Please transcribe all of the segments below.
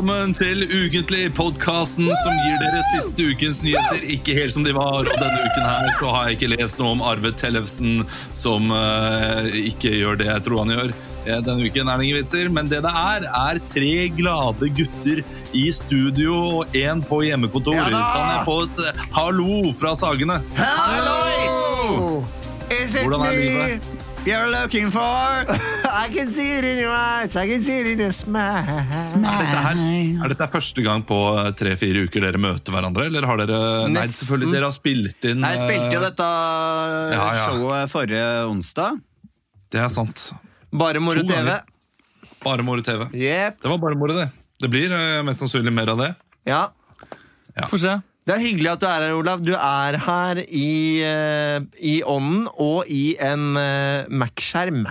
Velkommen til Ukentlig, podkasten som gir dere siste ukens nyheter ikke helt som de var. Og denne uken her så har jeg ikke lest noe om Arve Tellefsen, som uh, ikke gjør det jeg tror han gjør. Eh, Denne uken er det ingen vitser, men det det er, er tre glade gutter i studio og én på hjemmekontor. Ja kan jeg få et eh, hallo fra Sagene? Hallois! Hvordan er livet? You're looking for? I can see it in your eyes, I can see it in your smile. Er dette, her, er dette første gang på eh, tre-fire uker dere møter hverandre? Eller har dere Nei, Nesten. selvfølgelig, dere har spilt inn Nei, Jeg spilte jo eh, dette Ja, ja. showet forrige onsdag. Det er sant. Bare moro To TV. ganger. Bare moro TV. Yep. Det var bare moro, det. Det blir eh, mest sannsynlig mer av det. Ja. Få se. Det er hyggelig at du er her, Olav. Du er her i, eh, i ånden og i en uh, Mac-skjerm.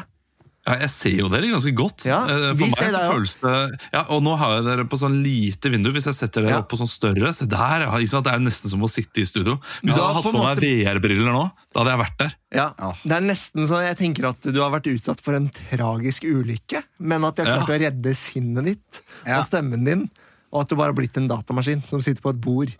Ja, jeg ser jo dere ganske godt. Ja, Eh, vi For ser meg så deg føles det ja, Og nå har jeg dere på sånn lite vindu. Hvis jeg setter dere Ja. opp på sånn større Se der, ja, ikke sant? Det er nesten som å sitte i studio. Hvis Ja, jeg hadde hatt på på en meg VR-briller nå, da hadde jeg vært der. Ja, Det er nesten sånn jeg tenker at du har vært utsatt for en tragisk ulykke, men at de har klart Ja. å redde sinnet ditt Ja. og stemmen din, og at du bare har blitt en datamaskin som sitter på et bord.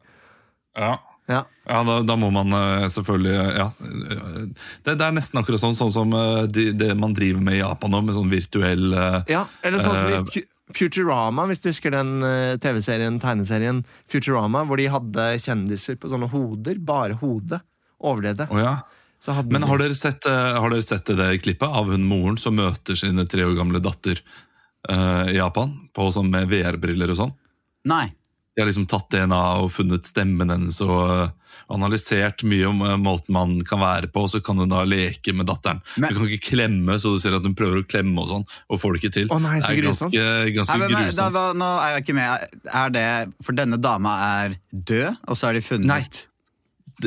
Ja. Ja. Ja, da, da må man eh, selvfølgelig ja, eh, det, det er nesten akkurat sånn, sånn som eh, de, det man driver med i Japan nå, med sånn virtuell Ja, eller sånn som i Futurama, hvis du husker den TV-serien, tegneserien Futurama, hvor de hadde kjendiser på sånne hoder, bare hodet, overlevde. Oh, ja. Så hadde Men har dere, sett, har dere sett det klippet av hun moren som møter sine tre år gamle datter uh, i Japan? På sånn med VR-briller og sånn? Nei. De har liksom tatt DNA og funnet stemmen hennes og eh, analysert mye om eh, måten man kan være på, og så kan hun da leke med datteren. Men- du kan ikke klemme, så du ser at hun prøver å klemme og sånn, og får det ikke til. Å nei, så det er grusomt. ganske, ganske Nei, men, men, da, grusomt. nå er jeg ikke med. Er det For denne dama er død, og så har de funnet Nei.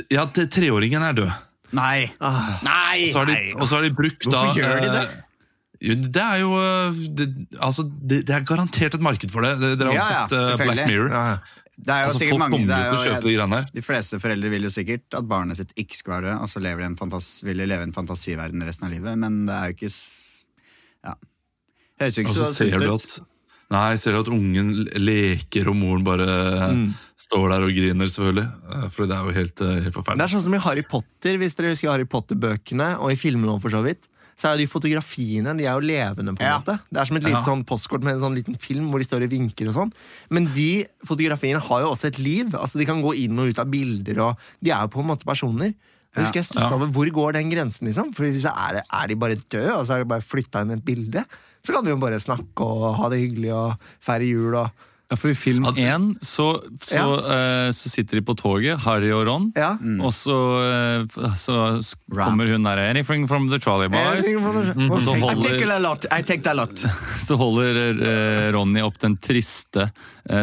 Ja, treåringen er død. Nei! Ah. Nei! Så har de, og så har de brukt Hvorfor da gjør de det? Eh, Det er jo eh, det, altså, det, det er garantert et marked for det. Dere har jo Ja, sett ja, Black. Mirror. ja. Det er jo Altså, sikkert folk mange det er jo, kjøpe de greiene her. De fleste foreldre vil jo sikkert at barnet sitt ikke skal være død, og så lever de en fantas, vil de leve i en fantasiverden resten av livet, men det er jo ikke Ja. Høres jo ikke så så ser sunt du ut. at Nei, ser du at ungen leker, og moren bare Mm. står der og griner, selvfølgelig. Eh, For det er jo helt, helt, forferdelig. Det er sånn som i Harry Potter, hvis dere husker Harry Potter-bøkene, og i filmene også, for så vidt. Så er de fotografiene de er jo levende. på en Ja. måte Det er som et lite Ja. sånn postkort med en sånn liten film hvor de står og vinker. og sånn Men de fotografiene har jo også et liv. Altså De kan gå inn og ut av bilder. Og De er jo på en måte personer. Jeg husker jeg stusset Ja. over Hvor går den grensen? liksom For hvis er, det- er de bare døde, og så er de bare flytta inn i et bilde, så kan de jo bare snakke og ha det hyggelig og feire jul. og Ja, for I film Ja, én så, så, eh, så sitter de på toget, Harry og Ron. Ja. Og så, uh, så kommer hun der 'Anything from the Trolley bars. Og så holder, it a lot. I take a lot. så holder uh, Ronny opp den triste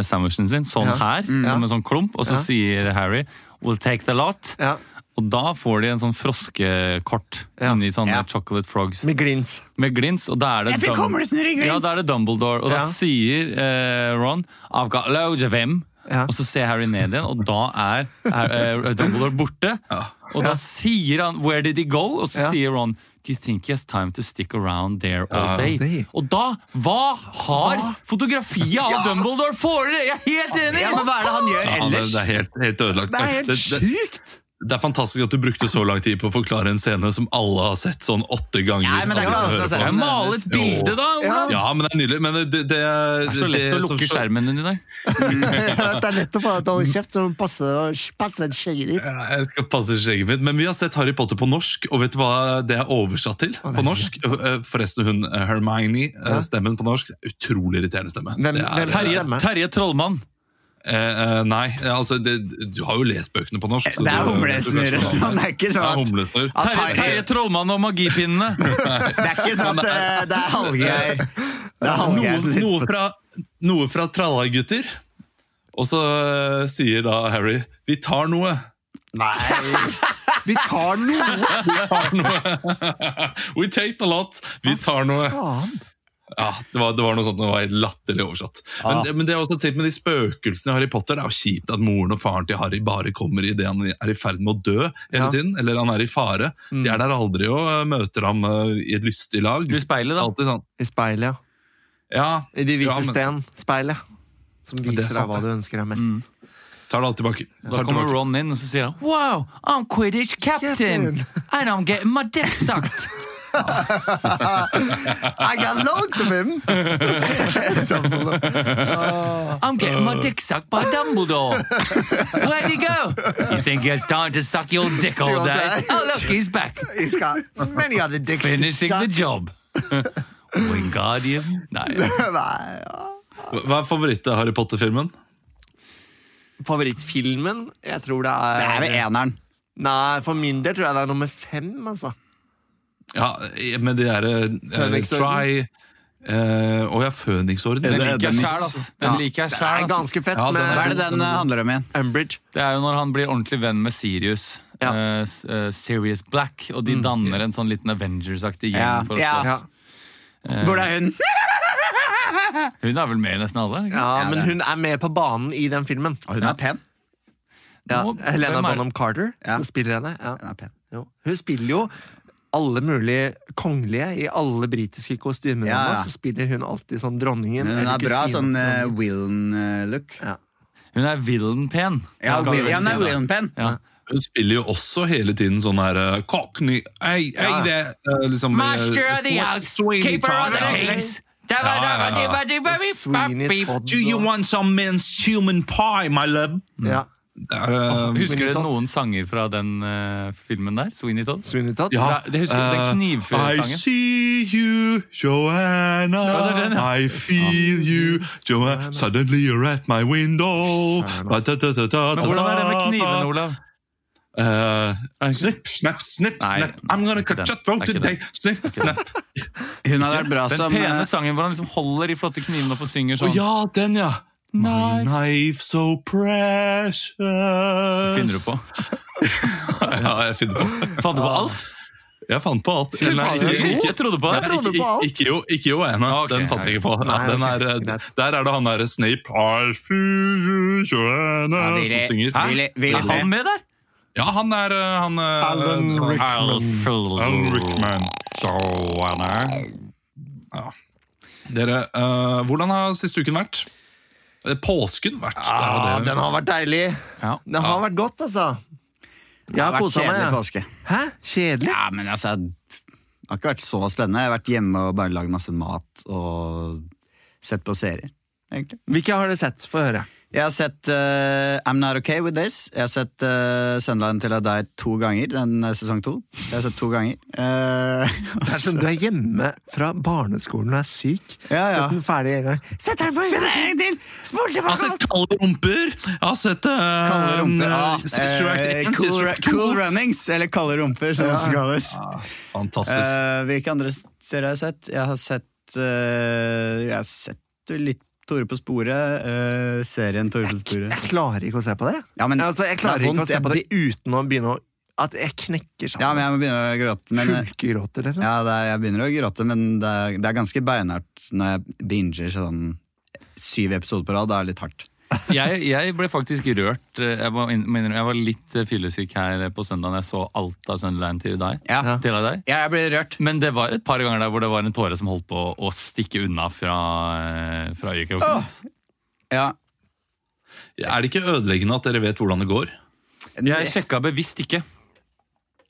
sandwichen sin, sånn Ja. her, som en sånn klump. Og så Ja. sier Harry 'We'll take the lot'. Ja, Og da får de en sånn froskekort Ja. inni sånne Ja. chocolate frogs. Med glins. Med glins, og da er det Jeg fikk hummelsen i glins! Ja, da er det Dumbledore, og da sier eh, Ron I've got loads of him. Ja. Og så ser Harry ned igjen, og da er, er eh, Dumbledore borte. Og da sier han 'Where did he go?' Og så Ja. sier Ron Do you think he has time to stick around there all Ja. day? day. Og da Hva har fotografiet av Dumbledore for dere?! Jeg er helt enig! Ja, men hva er det han gjør Ja, det, ellers? det er helt, helt ødelagt. Det er helt sjukt! Det er fantastisk at du brukte så lang tid på å forklare en scene som alle har sett sånn åtte ganger. Nei, men det er ikke. Jeg maler et bilde, da! Ja. Ja, men det er nydelig. Men det, det, Det er så lett å lukke skjermen din i dag. det er lett å få deg til å holde kjeft, så passer, passer skjegget ditt. Ja, Jeg skal passe skjegget mitt, men vi har sett Harry Potter på norsk, og vet du hva det er oversatt til på norsk? Eh, Forresten, hun eh, Hermione, eh, stemmen på norsk, utrolig irriterende stemme. Hvem- er- hvem- Terje. Terje Trollmann. Eh, eh, nei, altså det, du har jo lest bøkene på norsk. så Det er humlesnurr. Sånn, det er ikke sånn at, at Terje, Trollmann og magipinnene! Det er ikke sånn at eh, det er er Hallgeir Noe, noe fra, noe fra Tralla-gutter. Og så eh, sier da Harry 'vi tar noe'. Nei! Vi tar noe! Vi tar noe. We take a lot. Vi tar noe. Ja, det var, det var noe sånt, det var latterlig oversatt. Men, det- men det er også tenkt med de spøkelsene i Harry Potter. Det er jo kjipt at moren og faren til Harry bare kommer idet han er i ferd med å dø. hele Ja. tiden, Eller han er i fare. De er der aldri og eh, møter ham eh, i et lystig lag. I speilet, da. Alltid sånn. I speilet, ja. Ja, I De ja, vise men- sten. Speilet. Som er viser deg hva du ønsker deg mest. Tar det alt tilbake. Da Tar kommer tilbake. Ron inn og så sier han Wow, I'm Quidditch captain! And I'm getting my dick sucked! I got loads of him! I'm getting my dick sucked by Dumbledore! Where'd he go? You think he has time to suck your dick all day? Oh, look, he's back! He's got many other dicks to Finishing the job. Wingardium Nei. Nei. Hva er favoritt-Harry Potter-filmen? Favorittfilmen? Jeg tror det er Det er vel eneren. Nei, for min del tror jeg det er nummer fem, altså. Ja, med de derre uh. Try uh, Å ja, Føniksorden. Den liker jeg den- sjæl, ass. Den liker jeg Det er sjæl, ass. ganske fett Ja, med Hva er det den eh, handler om igjen? Umbridge. Det er jo når han blir ordentlig venn med Sirius. Ja. Uh, eh, Sirius Black, og de danner en sånn liten Avengers-aktig gjeng. Ja, for å. Ja. Hvor er hun? Hun er vel med i nesten alle? ikke? ja, men hun er med på banen i den filmen. Og hun er pen. Ja, Helena Bonham Carter Ja. spiller henne. Ja. Hun er pen. Jo. Hun spiller jo alle mulige kongelige i alle britiske kostymer. Ja, ja. Så spiller hun alltid sånn dronningen. Men hun har bra sånn uh. Willen-look. Ja. Hun er Willen-pen. Ja, kan vi Will- vel ja, hun si er. Willen-pen. Ja. Hun spiller jo også hele tiden sånn her uh, Cockney Ei, ei, Ja. det uh, liksom, Master uh, of the house, keeper of the case kings. Do you want some men's human pie, my love? Ja. Det er, uh, Husker du noen sanger fra den uh, filmen der? Sweeney Todd? Sweeney Todd? ja, Det- det husker du, den uh, knivførersangen? I see you, Joanna. Ja, den, ja. I feel you, Joanna. Suddenly you're at my window. Da, da, da, da, Men hvordan er det med knivene, Olav? Uh, snip, snap, snip, snap. I'm gonna cut your throat today. Snip, snap. Hun har vært bra Den som pene eh, sangen hvor han liksom holder de flotte knivene opp og synger Å Oh, ja, den, ja. My Knife. so precious. Finner du på? ja, jeg finner på. Fant du på alt? Jeg fant på alt. Ikke, jeg trodde på det. Ikke, ikke, jo, ikke Joanna. Ok, den fant jeg ikke på. Nei, den er, eh, der er det han derre Snape I feel you, Joanna, Ja, som synger. Hæ? Er han med der? Ja, han er eh, han, eh, Alan Rickman. Alan Rickman. Dere, uh, hvordan har siste uken vært? Eh, Påsken vært? Det Ja, det. den har vært deilig. Ja. Den har vært godt, altså. Jeg har kosa meg. kjedelig påske. Hæ? Kjedelig? Ja, men altså Det har ikke vært så spennende. Jeg har vært hjemme og bare lagd masse mat og sett på serier. egentlig. Hvilke har du sett? Få høre. Jeg har sett uh, I'm Not Okay With This. Jeg har sett uh, Sunderland til deg to ganger. Den er sesong to. Jeg har sett to ganger. Uh, Det er som du er hjemme fra barneskolen og er syk. Ja, ja. Sett den ferdig en gang. Sett den på en gang til! Spol Jeg har sett Kalde rumper. Jeg har sett uh, Kalde rumper. Sister Act eh, 1, cool, Sister Act 2. cool Runnings, eller Kalde rumper, som det kalles. Fantastisk. Eh, hvilke andre serier har jeg sett? Jeg har sett eh, Jeg har sett litt Tore på sporet. uh, serien Tore på sporet. Jeg klarer ikke å se på det. Ja, men altså, jeg klarer er ikke å se på det uten å begynne å At jeg knekker sammen. Ja, men jeg må begynne å gråte. Men, eh, Hulkegråter, liksom. ja, er, jeg begynner å gråte, men det er, det er ganske beinhardt når jeg binger sånn syv episoder på rad. Det er litt hardt. Jeg, jeg ble faktisk rørt. eh, Jeg var, mener, jeg var litt eh, fyllesyk her på søndag da jeg så alt av Sunderland til deg. Ja. Til deg. Ja, jeg ble rørt. Men det var et par ganger der hvor det var en tåre som holdt på å stikke unna fra, eh, fra øyekroken. Oh. Ja. Er det ikke ødeleggende at dere vet hvordan det går? Jeg sjekka bevisst ikke.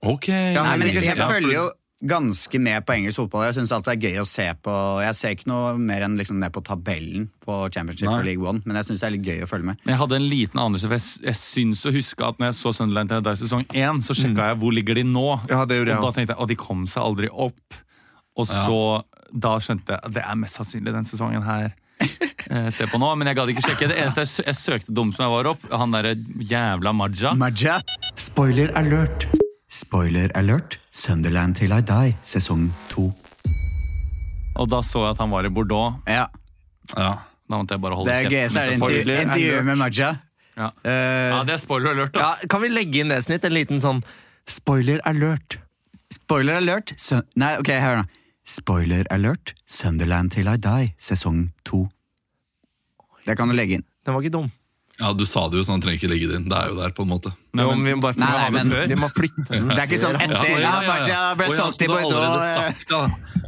Ok. Ja, men jeg, jeg følger jo ganske med på engelsk fotball. Jeg syns alltid det er gøy å se på. Jeg ser ikke noe mer enn liksom ned på tabellen på Championship Nei. og League One, men jeg syns det er litt gøy å følge med. Men jeg hadde en liten anelse, for jeg, jeg syns å huske at når jeg så Sunderland til deg sesong én, så sjekka jeg hvor ligger de nå. Ja, det gjorde jeg og da tenkte jeg at de kom seg aldri opp. Og så da skjønte jeg at det er mest sannsynlig den sesongen her. eh, se på nå, men jeg gadd ikke sjekke. Det eneste jeg, jeg søkte dumt som jeg var opp, han derre jævla Maja. Maja. Spoiler alert. Spoiler alert. Sunderland till I die, sesong to. Og da så jeg at han var i Bordeaux. Ja, Ja. Da måtte jeg bare holde Det er gøy. kjeft. Så er det intervju- med Maja. Ja. Uh, ja, det er spoiler alert, Ja, kan vi legge inn det snitt? En liten sånn spoiler alert. Spoiler alert. Sun Nei, ok, hør nå. Spoiler alert. Sunderland till I die, sesong to. Det kan du legge inn. Den var ikke dum. Ja, du sa det jo, så han trenger ikke legge det inn. Det er jo der, på en måte. Nei, men- vi må bare Nei, flytte men-. Vi må flytte den. Det er ikke sånn etter- år. ja, ja. ble ja, solgt så til du har Bordeaux, allerede sagt det, da.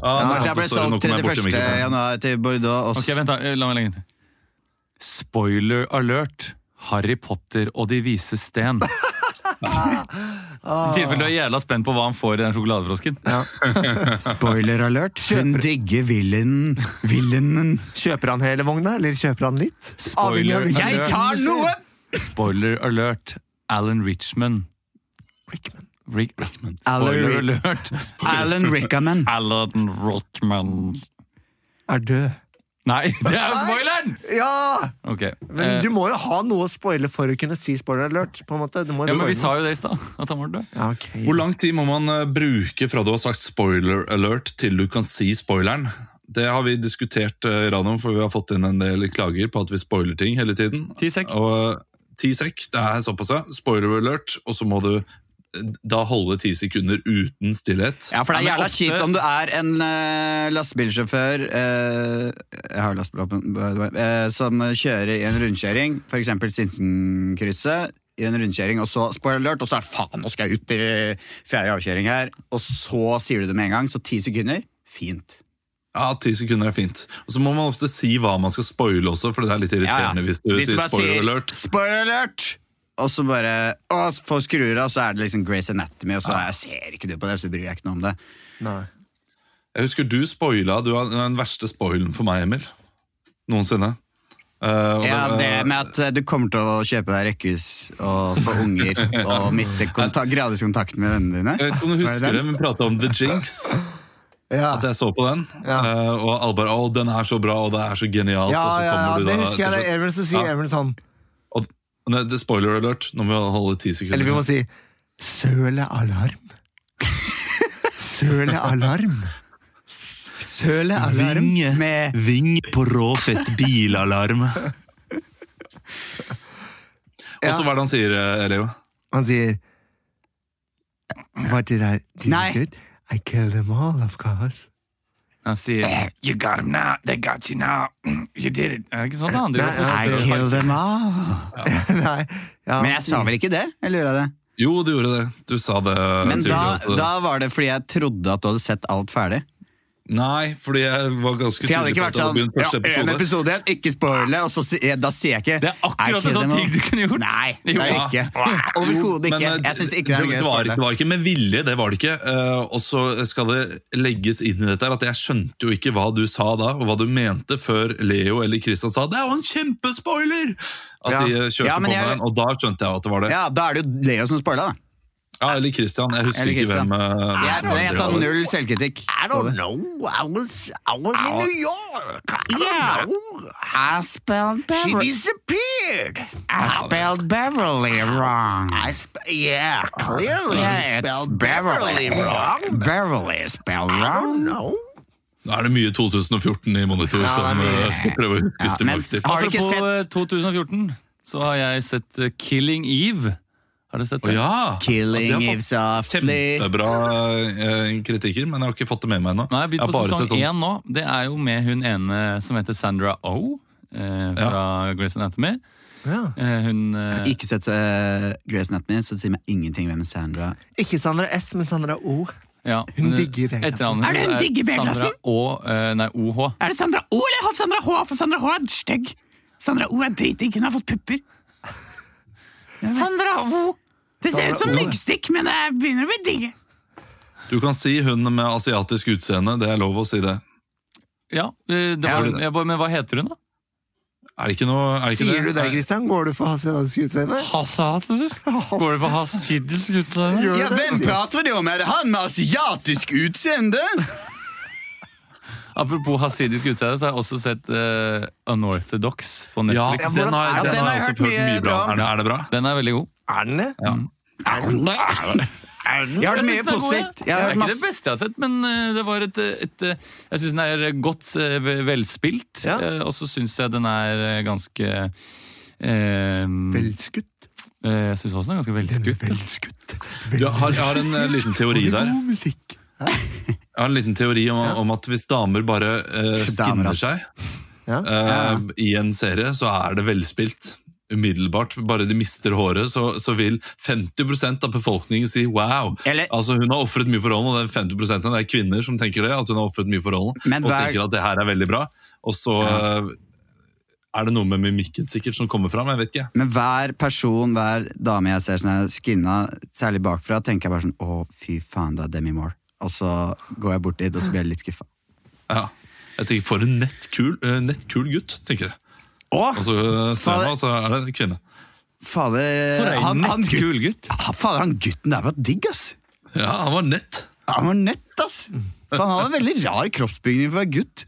Ja, Maja jeg ble solgt kom jeg bort 31. til Bordeaux. Og Ok, vent da, La meg legge inn til. Spoiler alert. Harry Potter og De vise sten. I tilfelle du er jævla spent på hva han får i den sjokoladefrosken. Spoiler alert. Hun digger villainen. Villainen. Kjøper han hele vogna, eller kjøper han litt? Avhengig av Spoiler hvilken- Jeg tar noe! Spoiler alert. Alan Richman. Rickman. Rick, Rickman. spoiler Ri- alert. Alan Rickaman. Alan Rickman. Er død. Nei, det er jo spoileren! Ja! Ok. Men eh, du må jo ha noe å spoile for å kunne si spoiler alert. på en måte. Du må ja, men vi sa jo det i stad, at han var død. ja, ok. Hvor lang tid må man eh, bruke fra du har sagt spoiler alert til du kan si spoileren? Det har vi diskutert eh, i radioen, for vi har fått inn en del klager på at vi spoiler ting hele tiden. Ti sekk. Og ti sekk, det er såpass, ja. Spoiler alert, og så må du da holde ti sekunder uten stillhet. Ja, for det er jævla ofte- kjipt om du er en uh, lastebilsjåfør uh, Jeg har lastebillappen, by the way, eh, som kjører i en rundkjøring, f.eks. Sinsenkrysset. I en rundkjøring, og så spoiler alert, og så er det faen, nå skal jeg ut i fjerde avkjøring her. Og så sier du det med en gang, så ti sekunder. Fint. Ja, ti sekunder er fint. Og så må man ofte si hva man skal spoile også, for det er litt irriterende hvis du sier bare spoiler alert. Spoiler alert! Og så bare å, folk skrur av, så er det liksom Grace Anatomy, og så jeg ser ikke du på det, så bryr jeg ikke noe om det. Nei. Jeg husker du spoila. Du var den verste spoilen for meg, Emil. Noensinne. Uh, Ja, det, det med at eh, du kommer til å kjøpe deg rekkehus og få unger og miste kontak gradvis kontakten med vennene dine. Jeg vet ikke om du husker det, men vi prata om The Jinx. Ja. At jeg så på den. Ja. uh, og alle bare 'Å, den er så bra, og det er så genialt'. Ja, og så ja, ja, kommer du det husker jeg. det er Emil som sier Ja. Emil sånn nei, det er spoiler alert. Nå må vi holde ti sekunder. Eller vi må si Søle alarm. Søle alarm. Søle alarm. Vinge, Med- vinge på råfett bilalarm. Og så hva er det han sier, eh, Leo? Han sier What did I did Nei. good? I killed them all, of course. Han sier You got him now, they got you now. You did it. Er det ikke sånn det andre? Nei, I killed them all. Nei, ja, Men jeg sa vel ikke det? Eller gjorde jeg det? Jo, du gjorde det. Du sa det Men da, da var det fordi jeg trodde at du hadde sett alt ferdig. Nei, fordi jeg var ganske For jeg tydelig på vært at det sånn hadde begynt ja, første en episode. episode igjen, ikke spoile, og så, da sier jeg ikke Det er akkurat en sånn ting du kunne gjort. Nei, det er ikke. Overhodet ikke. eh, Jeg syns ikke det er noe gøy det å var, spoile. det var ikke med vilje, det var det ikke. Eh, og så skal det legges inn i dette her at jeg skjønte jo ikke hva du sa da, og hva du mente, før Leo eller Christian sa 'det er jo en kjempespoiler'! At Ja. de kjørte Ja, på jeg- med den, og da skjønte jeg at det var det. Ja, Ja, da er det jo Leo som spoila, da. Eller Christian. Jeg husker ikke hvem. Uh, jeg, jeg tar null selvkritikk. I don't know. I was, I was in New York. I don't Yeah. know. I spelled Beverly. She disappeared. I spelled Beverly wrong. I sp- yeah, clearly Yeah, spelled Beverly. Beverly wrong. Beverly spelled wrong. I don't know. Nå er det mye 2014 i monitor Ja, som mye. eh, skal prøve å huske Ja, mens- Har du ikke sett- eh, 2014, så har jeg sett eh, Killing Eve. Har du sett det? det? ja! Killing Ja, de Eve softly. Kjempebra eh, kritikker, men jeg har ikke fått det med meg ennå. Nå har jeg Jeg begynt har på bare sesong én nå. Det er jo med hun ene som heter Sandra Oh. Eh, fra Grace Anatomy. Ja. Eh, hun eh, Ikke sett uh, Grace Anatomy, så det sier meg ingenting hvem Sandra Ikke Sandra S, men Sandra O. ja, Hun eh, digger B-klassen. Er det hun digger B-klassen? Sandra eh, nei, OH. Er det Sandra O eller Sandra H? For Sandra H er stygg. Sandra O er dritdigg, hun har fått pupper. Sandra O! Det ser ut som myggstikk, men det begynner å bli digg. Du kan si hun med asiatisk utseende, det er lov å si det. Ja, eh, det var, ja. jeg men hva heter hun, da? Er det ikke noe er det ikke Sier du det, Christian? Går du for hasidisk utseende? Hasiatisk? Går du for hasidisk utseende? Ja, Hvem prater du om? Er det han med asiatisk utseende? Apropos hasidisk utseende, så har jeg også sett uh, Unorthodox på Ja, Netflix. den har, Ja, den den har jeg hørt mye mye bra. om. Er det, er det bra? Den er veldig god. Er den det? Ja. Er den det? Jeg har hørt mye positivt. Det er ikke det beste jeg har sett, men eh, det var et, et, eh, Jeg syns den er godt velspilt, Ja. og så syns jeg den er ganske eh, Velskutt. eh, Jeg syns også den er ganske velskutt. velskutt. Velskutt. Du, jeg, har, jeg har en liten teori der. Det er God musikk. Jeg har en liten teori om, om at hvis damer bare uh, skinner ass. seg Ja. eh, i en serie, så er det velspilt. Umiddelbart. Bare de mister håret, så, så vil 50% av befolkningen si wow. Eller- Altså Hun har ofret mye for rollen, og den 50 det er kvinner som tenker det. At hun har offret mye for rollen, Men og hver- tenker at det her er veldig bra. Og så eh, er det noe med mimikken sikkert som kommer fram. Jeg vet ikke. Men hver person, hver dame jeg ser som er skinna, særlig bakfra, tenker jeg bare sånn Å, fy faen, det er Demi Moore. Og så går jeg bort dit, og så blir jeg litt skuffa. Ja. Jeg tenker For en nettkul, eh, nettkul gutt, tenker jeg. Åh, Og så eh, ser man, så er det en kvinne. Fader For en han, han, gutt, kul gutt. Ah, fader, han gutten der var digg, ass! Ja, han var nett. Han var nett, ass! For han hadde en veldig rar kroppsbygning for å være gutt.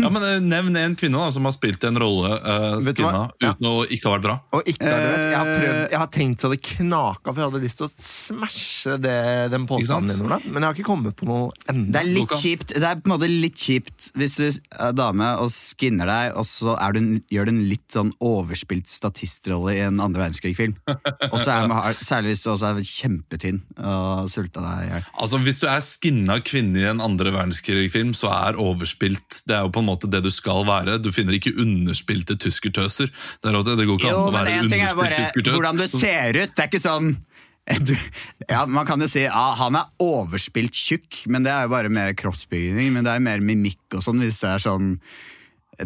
Ja, men eh, Nevn en kvinne da, som har spilt en rolle uh, skinna? Ja. uten å ikke ha vært bra. Og ikke har vet, jeg har, Eh. prøvd, jeg har tenkt så det knaka, for jeg hadde lyst til å smashe det, den påstanden din. Men jeg har ikke kommet på noe enda. Det er litt kjipt Det er på en måte litt kjipt hvis du er dame og skinner deg, og så er du, en- gjør du en litt sånn overspilt statistrolle i en andre verdenskrig-film. Og så er man, Særlig hvis du også er kjempetynn og sulta deg i hjel. Altså, Hvis du er skinna kvinne i en andre verdenskrig-film, så er overspilt Det er jo på en måte det du skal være. Du finner ikke underspilte tyskertøser. Det, det går ikke Jo, an å være er underspilt bare tyskertøs. hvordan du ser ut. Det er ikke sånn du, ja, Man kan jo si ja, han er overspilt tjukk, men det er jo bare mer kroppsbygning. Men det er mer mimikk og sånn hvis det er sånn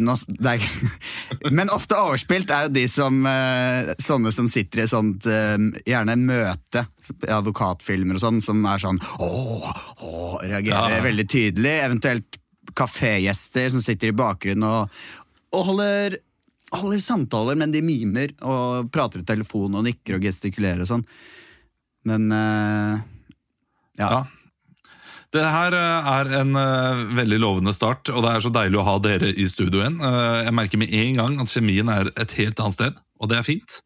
nå, det er, Men ofte overspilt er jo de som eh, sånne som sitter i sånt eh, Gjerne møte, advokatfilmer og sånn, som er sånn åh, åh, reagerer Ja. veldig tydelig. Eventuelt kafégjester som sitter i bakgrunnen og, og holder holder samtaler, men de mimer og prater i telefon og nikker og gestikulerer og sånn. Men uh, ja. Ja. Det her eh, er en eh, veldig lovende start, og det er så deilig å ha dere i studio igjen. Jeg merker med en gang at kjemien er et helt annet sted, og det er fint.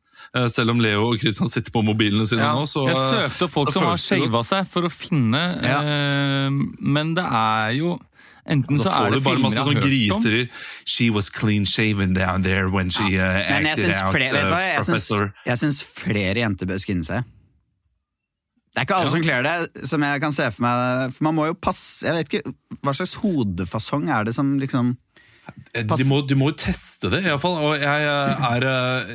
Selv om Leo og Christian sitter på mobilene sine Ja, nå, så Jeg søkte opp folk som har shava seg, for å finne Ja. eh, Men det er jo Enten Da så er det filmer jeg sånn har hørt om. griser. She was clean shaven down there when she uh, acted out flere, uh, Jeg syns, professor. jeg syns flere jenter bør skinne seg. Det er ikke alle som kler det, som jeg kan se for meg. For man må jo passe Jeg vet ikke, Hva slags hodefasong er det som liksom Eh, De må, de må jo teste det, iallfall. Og jeg, eh, er, eh,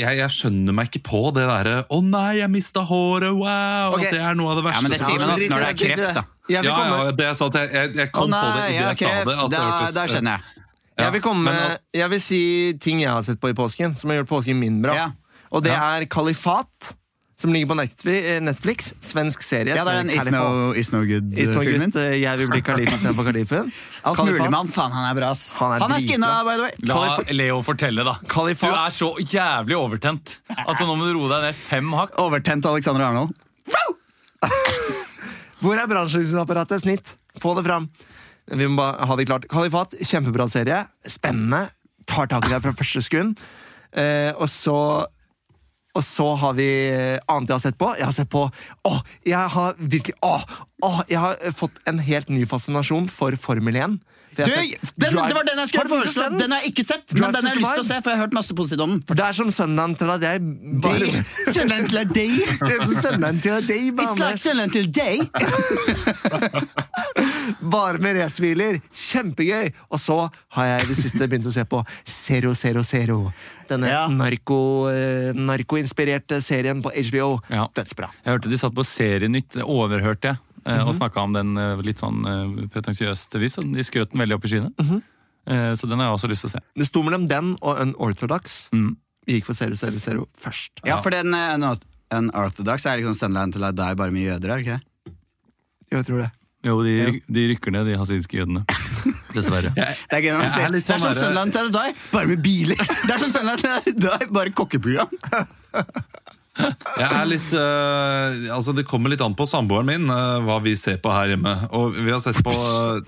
jeg, jeg skjønner meg ikke på det derre 'Å nei, jeg mista håret', wow! Okay. At det er noe av det verste. Ja, men det sier man når det er kreft, da. Jeg vil ja, komme, ja, det jeg sa til, jeg, jeg, kom Å kom på det idet jeg jeg sa det. At Da, hørtes, da skjønner jeg. Ja, jeg, vil komme men, med, jeg vil si ting jeg har sett på i påsken, som har gjort påsken min bra. Ja. Og det Ja. er Kalifat, som ligger på Netflix. eh, svensk serie. Ja, det er den Is No, is no Good-filmen. good, eh, Jeg vil bli kalif istedenfor kalifen. Alt mulig mann, faen, han er bra, ass. Han er Han er skinna, by the way. La Leo fortelle, da. Kalifat. Du er så jævlig overtent. Altså Nå må du roe deg ned fem hakk. Overtent Alexander Arnold. Hvor er brannslukningsapparatet? Snitt. Få det fram. Vi må bare ha det klart. Kalifat, kjempebra serie. Spennende. Tar tak i deg fra første sekund. Eh, og så og så har vi eh, annet jeg har sett på. Jeg har sett på Åh, jeg har virkelig Åh, åh, jeg har fått en helt ny fascinasjon for Formel 1. Du, jeg den, det var den jeg skulle foreslå! den? Den har jeg ikke sett, Drive men den har jeg lyst til å se, for jeg har hørt masse positivt om den. Det er som søndagen til deg. Det er bare, Søndagen til deg. er som søndagen til deg, It's like søndagen til deg. bare med racerbiler. Kjempegøy! Og så har jeg i det siste begynt å se på Zero Zero Zero. Denne Ja. narko, eh, narkoinspirerte serien på HBO. Ja. Dødsbra. Jeg hørte de satt på Serienytt, det overhørte jeg, eh, og snakka om den eh, litt sånn eh, pretensiøst vis. De skrøt den veldig opp i skyene. Eh, Så den har jeg også lyst til å se. Det sto mellom den og Unorthodox. Mm. Vi gikk for Zero Zero Zero først. Ja, for den Unort- Unorthodox er liksom Sunland til I die, bare med jøder, er det ikke? Jeg tror det. Jo, de, de rykker ned, de hasidiske jødene. Dessverre. Det er gøy når man ser Det er som Sunland til I die, bare med biler! Det er som Sunland til I die, bare kokkeprogram. Jeg er litt uh, Altså Det kommer litt an på samboeren min uh, hva vi ser på her hjemme. Og vi har sett på uh,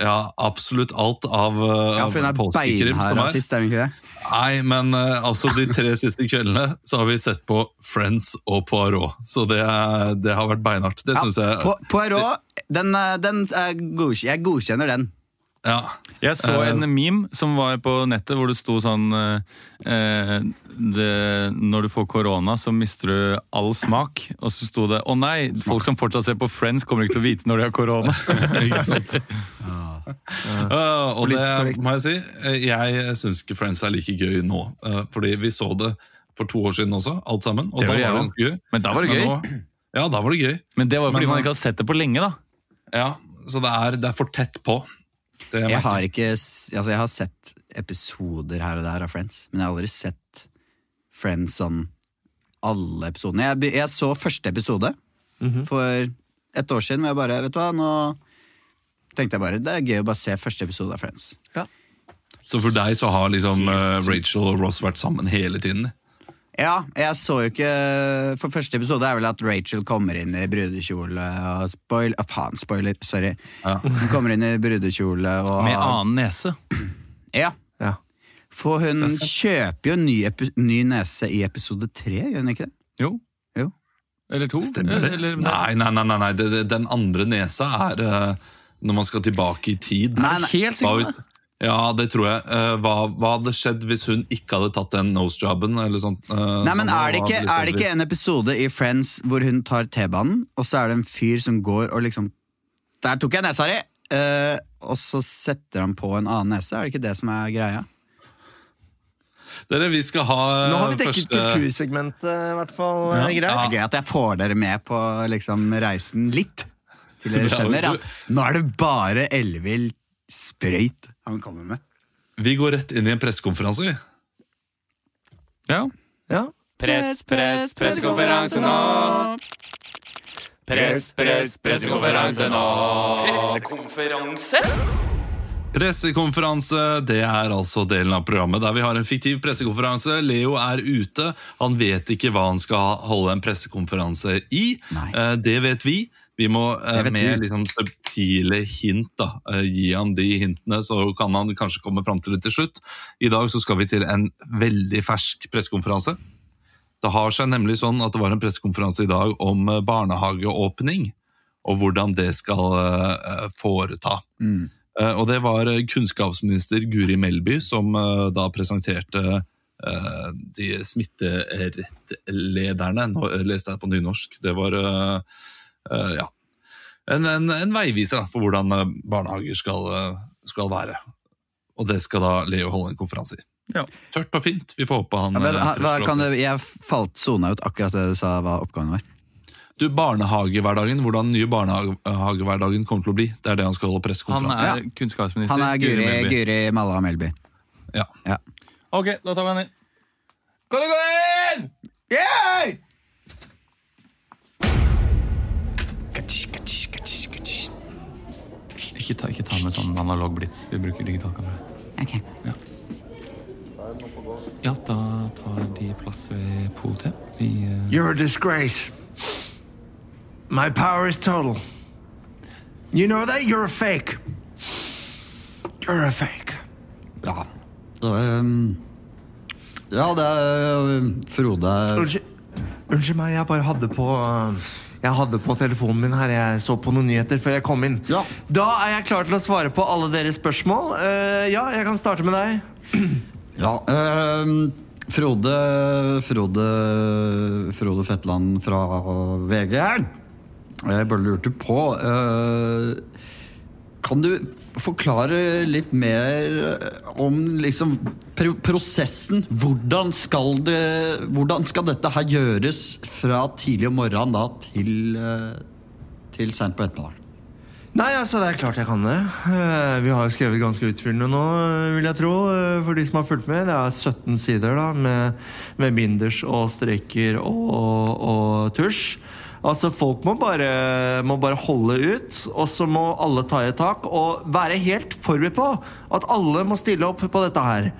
Ja, absolutt alt av, uh, Ja, for hun er påskekrim er. er hun ikke det? Nei, men uh, altså de tre siste kveldene så har vi sett på Friends og Poirot. Så det, det har vært beinhardt. Det synes jeg Po- Poirot, den, den er jeg godkjenner den. Ja. Jeg så Eh. en meme som var på nettet hvor det sto sånn eh, eh, det, Når du får korona, så mister du all smak. Og så sto det 'Å nei, folk som fortsatt ser på Friends, kommer ikke til å vite når de har korona'. Ikke sant? Uh, og det må jeg si, jeg syns ikke Friends er like gøy nå. uh, fordi vi så det for to år siden også, alt sammen. Og Det da var var det ganske gøy. Men da var det gøy. nå- ja, da var det gøy. Men det var fordi Men, man ikke har sett det på lenge, da. Ja, Så det er, det er for tett på. Jeg har, ikke, altså jeg har sett episoder her og der av Friends, men jeg har aldri sett Friends sånn alle episodene. Jeg, jeg så første episode for et år siden, men jeg bare, vet du hva, nå tenkte jeg bare, det er gøy å bare se første episode av Friends. Så for deg så har liksom uh, Rachel og Ross vært sammen hele tiden? Ja, jeg så jo ikke For første episode er vel at Rachel kommer inn i brudekjole og spoil... Ah, faen, spoiler. Sorry. Hun kommer inn i brudekjole og Med annen nese. Ja. Ja. For hun kjøper jo ny, epi ny nese i episode tre, gjør hun ikke det? Jo. Jo. Eller to. Stemmer det? Eller, Nei, nei, nei, nei, nei. Det, det, den andre nesa er uh, når man skal tilbake i tid. Nei, nei. Helt sikkert. Ja, det tror jeg. Uh, hva, hva hadde skjedd hvis hun ikke hadde tatt den nosejobben? Eller sånt, uh, Nei, men sånn, er det, ikke, er det ikke en episode i Friends hvor hun tar T-banen, og så er det en fyr som går og liksom Der tok jeg nesa di! Uh, og så setter han på en annen nese. Er det ikke det som er greia? Dere, vi skal ha Nå har vi dekket første kultursegmentet, i hvert fall. Ja. eh, Greit. Det er gøy at jeg får dere med på liksom, reisen litt. Til dere skjønner at nå er det bare ellevill sprøyt han kommer med. Vi går rett inn i en pressekonferanse, vi. Ja. Ja. Press, press, pressekonferanse nå. Press, press, pressekonferanse nå. Pressekonferanse? Pressekonferanse det er altså delen av programmet der vi har en fiktiv pressekonferanse. Leo er ute. Han vet ikke hva han skal holde en pressekonferanse i. Nei. Eh, Det vet vi. Vi må eh, med liksom subtile hint da, eh, gi han de hintene, så kan han kanskje komme fram til det til slutt. I dag så skal vi til en veldig fersk pressekonferanse. Det har seg nemlig sånn at det var en pressekonferanse i dag om eh, barnehageåpning, og hvordan det skal eh, foreta. Eh, Og det var eh, kunnskapsminister Guri Melby som da presenterte de smitterettlederne. Nå leste jeg på nynorsk. Det var ja, en, en, en veiviser da, for hvordan eh, barnehager skal, eh, skal være. Og det skal da Leo holde en konferanse i. Ja. Tørt og fint. Vi får håpe han Ja, men, eh, hva, kan du, jeg falt sona ut akkurat det du sa hva oppgaven var. Du, Barnehagehverdagen, hvordan den nye barnehagehverdagen kommer til å bli. Det er det han skal holde Han pressekonferanse er kunnskapsminister. Han er Guri. Guri Malla Melby. Ja. Ja. Ok, da tar vi han inn. Kan du gå inn? Ikke ta, ikke ta med sånn analog blitz. Vi bruker digitalkamera. Ok. Ja, da tar de plass ved politiet. Vi, eh, You're a disgrace. My power is total. You know that? You're a fake. You're a fake. Ja. Um, ja, det er um, Frode Unnskyld, unnskyld meg, jeg bare hadde på Jeg hadde på telefonen min her. Jeg så på noen nyheter før jeg kom inn. Ja. Da er jeg klar til å svare på alle deres spørsmål. Uh, ja, jeg kan starte med deg. Ja, uh, Frode Frode Frode Fetland fra VG her. Jeg bare lurte på eh, Kan du forklare litt mer om liksom pro prosessen? Hvordan skal, det, hvordan skal dette her gjøres fra tidlig om morgenen da til, uh, til seint på ettermiddagen? Nei, altså, det er klart jeg kan det. Eh, vi har jo skrevet ganske utfyllende nå, eh, vil jeg tro. eh, For de som har fulgt med. Det er 17 sider da, med, med binders og streker og, og tusj. Altså, Folk må bare, må bare holde ut, og så må alle ta i et tak og være helt forberedt på at alle må stille opp på dette her.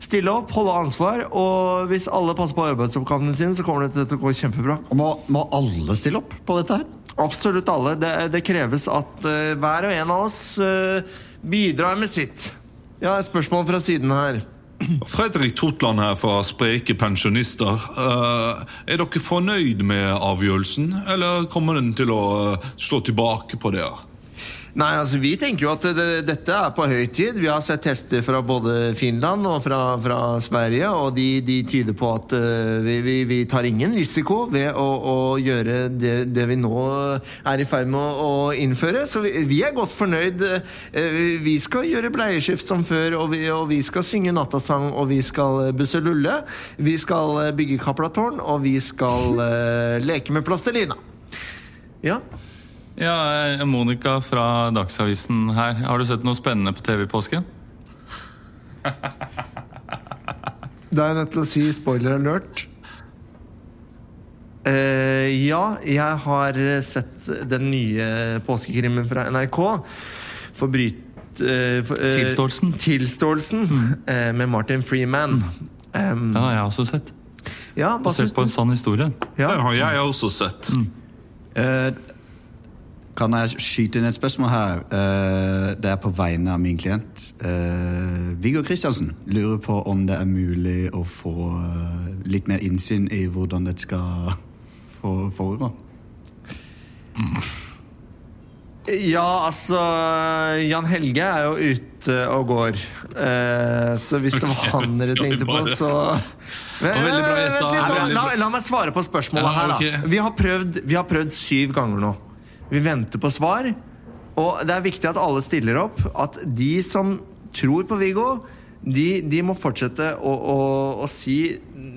Stille opp, holde ansvar, og hvis alle passer på arbeidsoppgavene sine, så kommer det til å gå kjempebra. Og Må, må alle stille opp på dette her? Absolutt alle. Det, det kreves at uh, hver og en av oss uh, bidrar med sitt. Ja, spørsmål fra siden her. Fredrik Totland her fra Spreke pensjonister. Eh, er dere fornøyd med avgjørelsen, eller kommer den til å eh, slå tilbake på dere? Nei, altså Vi tenker jo at det, dette er på høy tid. Vi har sett tester fra både Finland og fra, fra Sverige, og de, de tyder på at uh, vi, vi, vi tar ingen risiko ved å, å gjøre det, det vi nå er i ferd med å, innføre. Så vi, vi er godt fornøyd. Uh, Vi skal gjøre bleieskift som før, og vi, og vi skal synge nattasang, og vi skal busse lulle. Vi skal eh, bygge Kaplatårn, og vi skal uh, leke med plastelina. Ja. Ja, eh, Monica fra Dagsavisen her. Har du sett noe spennende på TV i påsken? Da er jeg nødt til å si spoiler alert. Eh, ja, jeg har sett den nye påskekrimmen fra NRK. Forbryt... eh, for, eh, Tilståelsen. Tilståelsen eh, med Martin Freeman. Um, Den har jeg også sett. ja, Basert på en sann historie. Det Den har jeg også sett. Eh, kan jeg skyte inn et spørsmål her? Eh, det er på vegne av min klient. Uh, Viggo Kristiansen lurer på om det er mulig å få eh, litt mer innsyn i hvordan det skal få- foregå. Ja, altså Jan Helge er jo ute og går. Eh, så hvis det var han dere tenkte på, så Men, bra vent litt, la, la meg svare på spørsmålet Ja, her, da. Vi har, prøvd, vi har prøvd syv ganger nå. Vi venter på svar. Og det er viktig at alle stiller opp. At de som tror på Viggo, de, de må fortsette å, å, å si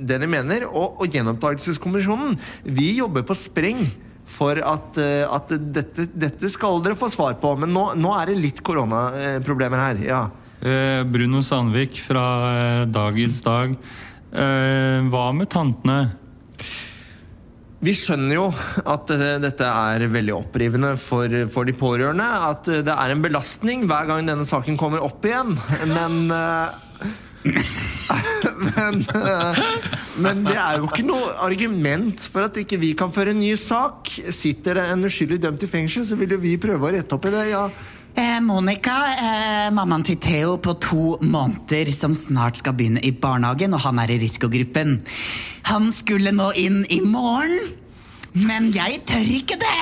det de mener. Og, og Gjenopptakelseskommisjonen, vi jobber på spreng for at, eh, at dette, dette skal dere få svar på. Men nå, nå er det litt koronaproblemer her. ja. Eh, Bruno Sandvik fra eh, Dagens Dag. Hva med tantene? Vi skjønner jo at dette er veldig opprivende for, for de pårørende. At det er en belastning hver gang denne saken kommer opp igjen. Men eh, men, eh, men det er jo ikke noe argument for at ikke vi kan føre en ny sak. Sitter det en uskyldig dømt i fengsel, så vil jo vi prøve å rette opp i det. ja Eh, Monica, eh, mammaen til Theo på to måneder som snart skal begynne i barnehagen, og han er i risikogruppen. Han skulle nå inn i morgen, men jeg tør ikke det!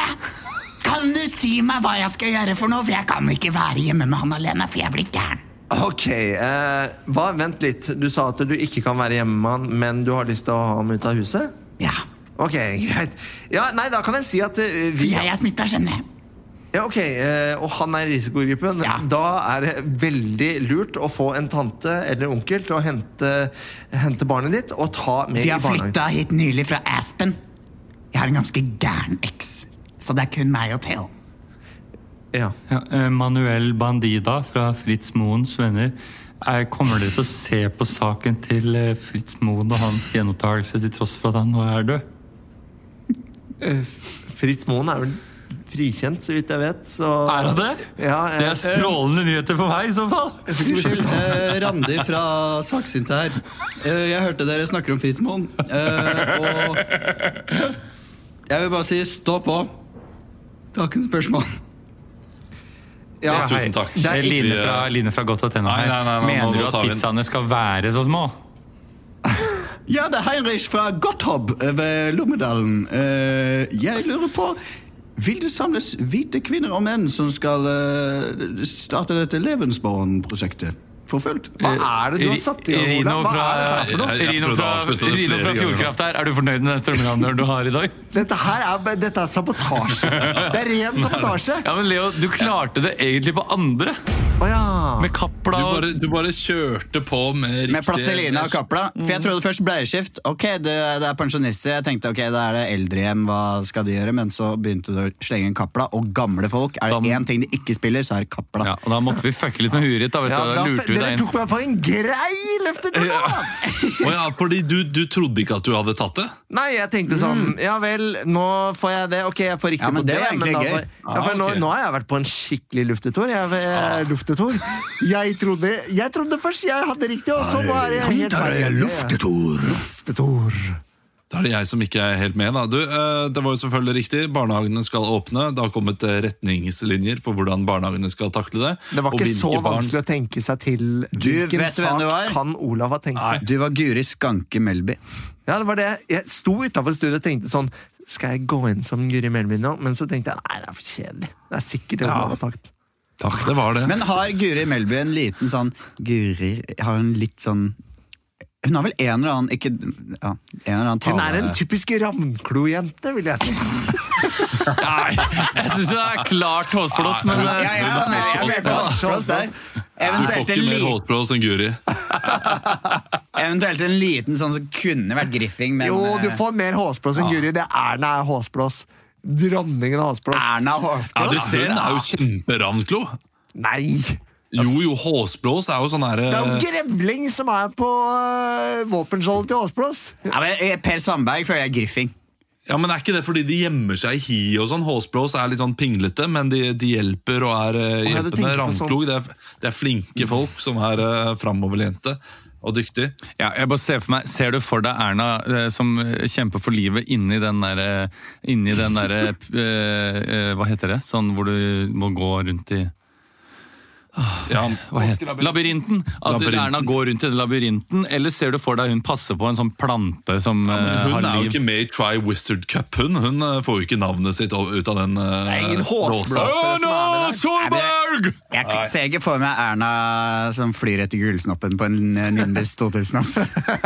Kan du si meg hva jeg skal gjøre for noe? For jeg kan ikke være hjemme med han alene, for jeg blir gæren. Ok, eh, hva, Vent litt. Du sa at du ikke kan være hjemme med han, men du har lyst til å ha ham ut av huset? Ja, Ok, greit. Ja, nei, Da kan jeg si at uh, vi jeg er smitta, skjønner jeg. Ja, ok, eh, Og han er i risikogruppen. Ja. Da er det veldig lurt å få en tante eller onkel til å hente, hente barnet ditt og ta med i Vi De har barnehagen. flytta hit nylig fra Aspen. Jeg har en ganske gæren eks, så det er kun meg og Theo. Ja. Ja, eh, Manuel Bandida fra Fritz Moens venner. Kommer dere til å se på saken til eh, Fritz Moen og hans gjenopptakelse til tross for at han nå er død? Fritz Moen er vel frikjent, så vidt jeg vet. Så Er han det? Ja, Det er strålende nyheter for meg, i så fall! Unnskyld, eh, Randi fra Saksynte her. Eh, jeg hørte dere snakker om Fritz Moen. Eh, og jeg vil bare si stå på. Takk for spørsmål. ja, Ja, tusen takk. Det er Eh, Line fra, Line fra Godt og Tenna Nei, her. nei, nei, nei, Mener nå du at pizzaene skal være så små? Ja, det er Heinrich fra Gotthob ved Lommedalen. Eh, jeg lurer på Vil det samles hvite kvinner og menn som skal uh, starte dette Levensborn-prosjektet? for fullt? hva er det du har satt i gang, Rino Ola? Hva fra, er dette her for noe? Rino fra, Rino fra. Fjordkraft her. Er du fornøyd med den strømleverandøren du har i dag? Dette her er, dette er sabotasje. Det er ren sabotasje. Ja, men Leo, du klarte det egentlig på andre. Å ja. Med Du bare, du bare kjørte på med riktig Med Plastelina og Kapla. For jeg trodde først bleieskift. Ok, det, det er pensjonister. Jeg tenkte ok, da er det eldrehjem, hva skal de gjøre? Men så begynte du å slenge inn Kapla. Og gamle folk, er det én ting de ikke spiller, så er det Kapla. ja, og Da måtte vi fucke litt med huet ditt. Da, vet Ja, du, da, lurte vi dere deg inn. tok meg på en grei løftetur da! ja, fordi du, du trodde ikke at du hadde tatt det? Nei, jeg tenkte sånn Ja vel, nå får jeg det. Ok, jeg får riktig Ja, men på det det. egentlig da gøy. ja, for Ah, nå, ok. nå har jeg vært på en skikkelig luftetur. Jeg, jeg, luftetur. Jeg, trodde, jeg trodde først jeg hadde riktig, og så er jeg helt ferdig. Luftetor. Luftetor. Da er det jeg som ikke er helt med. Da. Du, eh, det var jo selvfølgelig riktig. Barnehagene skal åpne. Det har kommet eh, retningslinjer for hvordan barnehagene skal takle det. Det var ikke så så barn- vanskelig å tenke seg til hvilken vet du hvem sak du var? kan Olav ha tenkt seg. Du var Guri Skanke Melby. Ja, det var det. Jeg sto utafor studiet og tenkte sånn Skal jeg gå inn som Guri Melby nå? Men så tenkte jeg nei, det er for kjedelig. Det er sikkert det Ja. Olav har sagt. Takk, det var det. Men har Guri Melby en liten sånn Guri har hun litt sånn Hun har vel en eller annen ikke, ja, en eller annen tale Hun er en typisk Ravnklo-jente, vil jeg si. Nei, jeg syns det er klart håsblås, men ja, ja, ja, men jeg er på Håsblås der. Du får ikke mer håsblås enn Guri. eventuelt en liten sånn som kunne vært griffing, men Jo, du eh, får mer håsblås enn Guri. Det er Erna er håsblås. Dronningen av håsblås. Erna Ja, du ser, Hun er jo kjemperavnklo. Nei! Jo, jo, håsblås er jo sånn Det er jo grevling som er på uh, våpenskjoldet til håsblås. Ja, men eh, per Sandberg føler jeg er griffing. Ja, men Er ikke det fordi de gjemmer seg i hi og sånn? Håsblås er litt sånn pinglete, men de, de hjelper og er uh, hjelpende. på Ravnklo, det, det er flinke folk som er uh, framoverlente og dyktig. Ja, jeg bare ser for meg, ser du for deg Erna eh, som eh, kjemper for livet inni den derre Inni den derre eh, eh, Hva heter det? Sånn hvor du må gå rundt i Ja, Hva heter? Labyrinten. At Labyrinten. Erna går rundt i den labyrinten. Eller ser du for deg hun passer på en sånn plante som Men eh, hun har er jo ikke med i Try Wizard Cup, hun. Hun eh, får jo ikke navnet sitt ut av den uh, er låsa. er med der. Solberg! Jeg ser ikke for meg Erna som flyr etter gullsnoppen på en eh, Nimbus 2000. ass.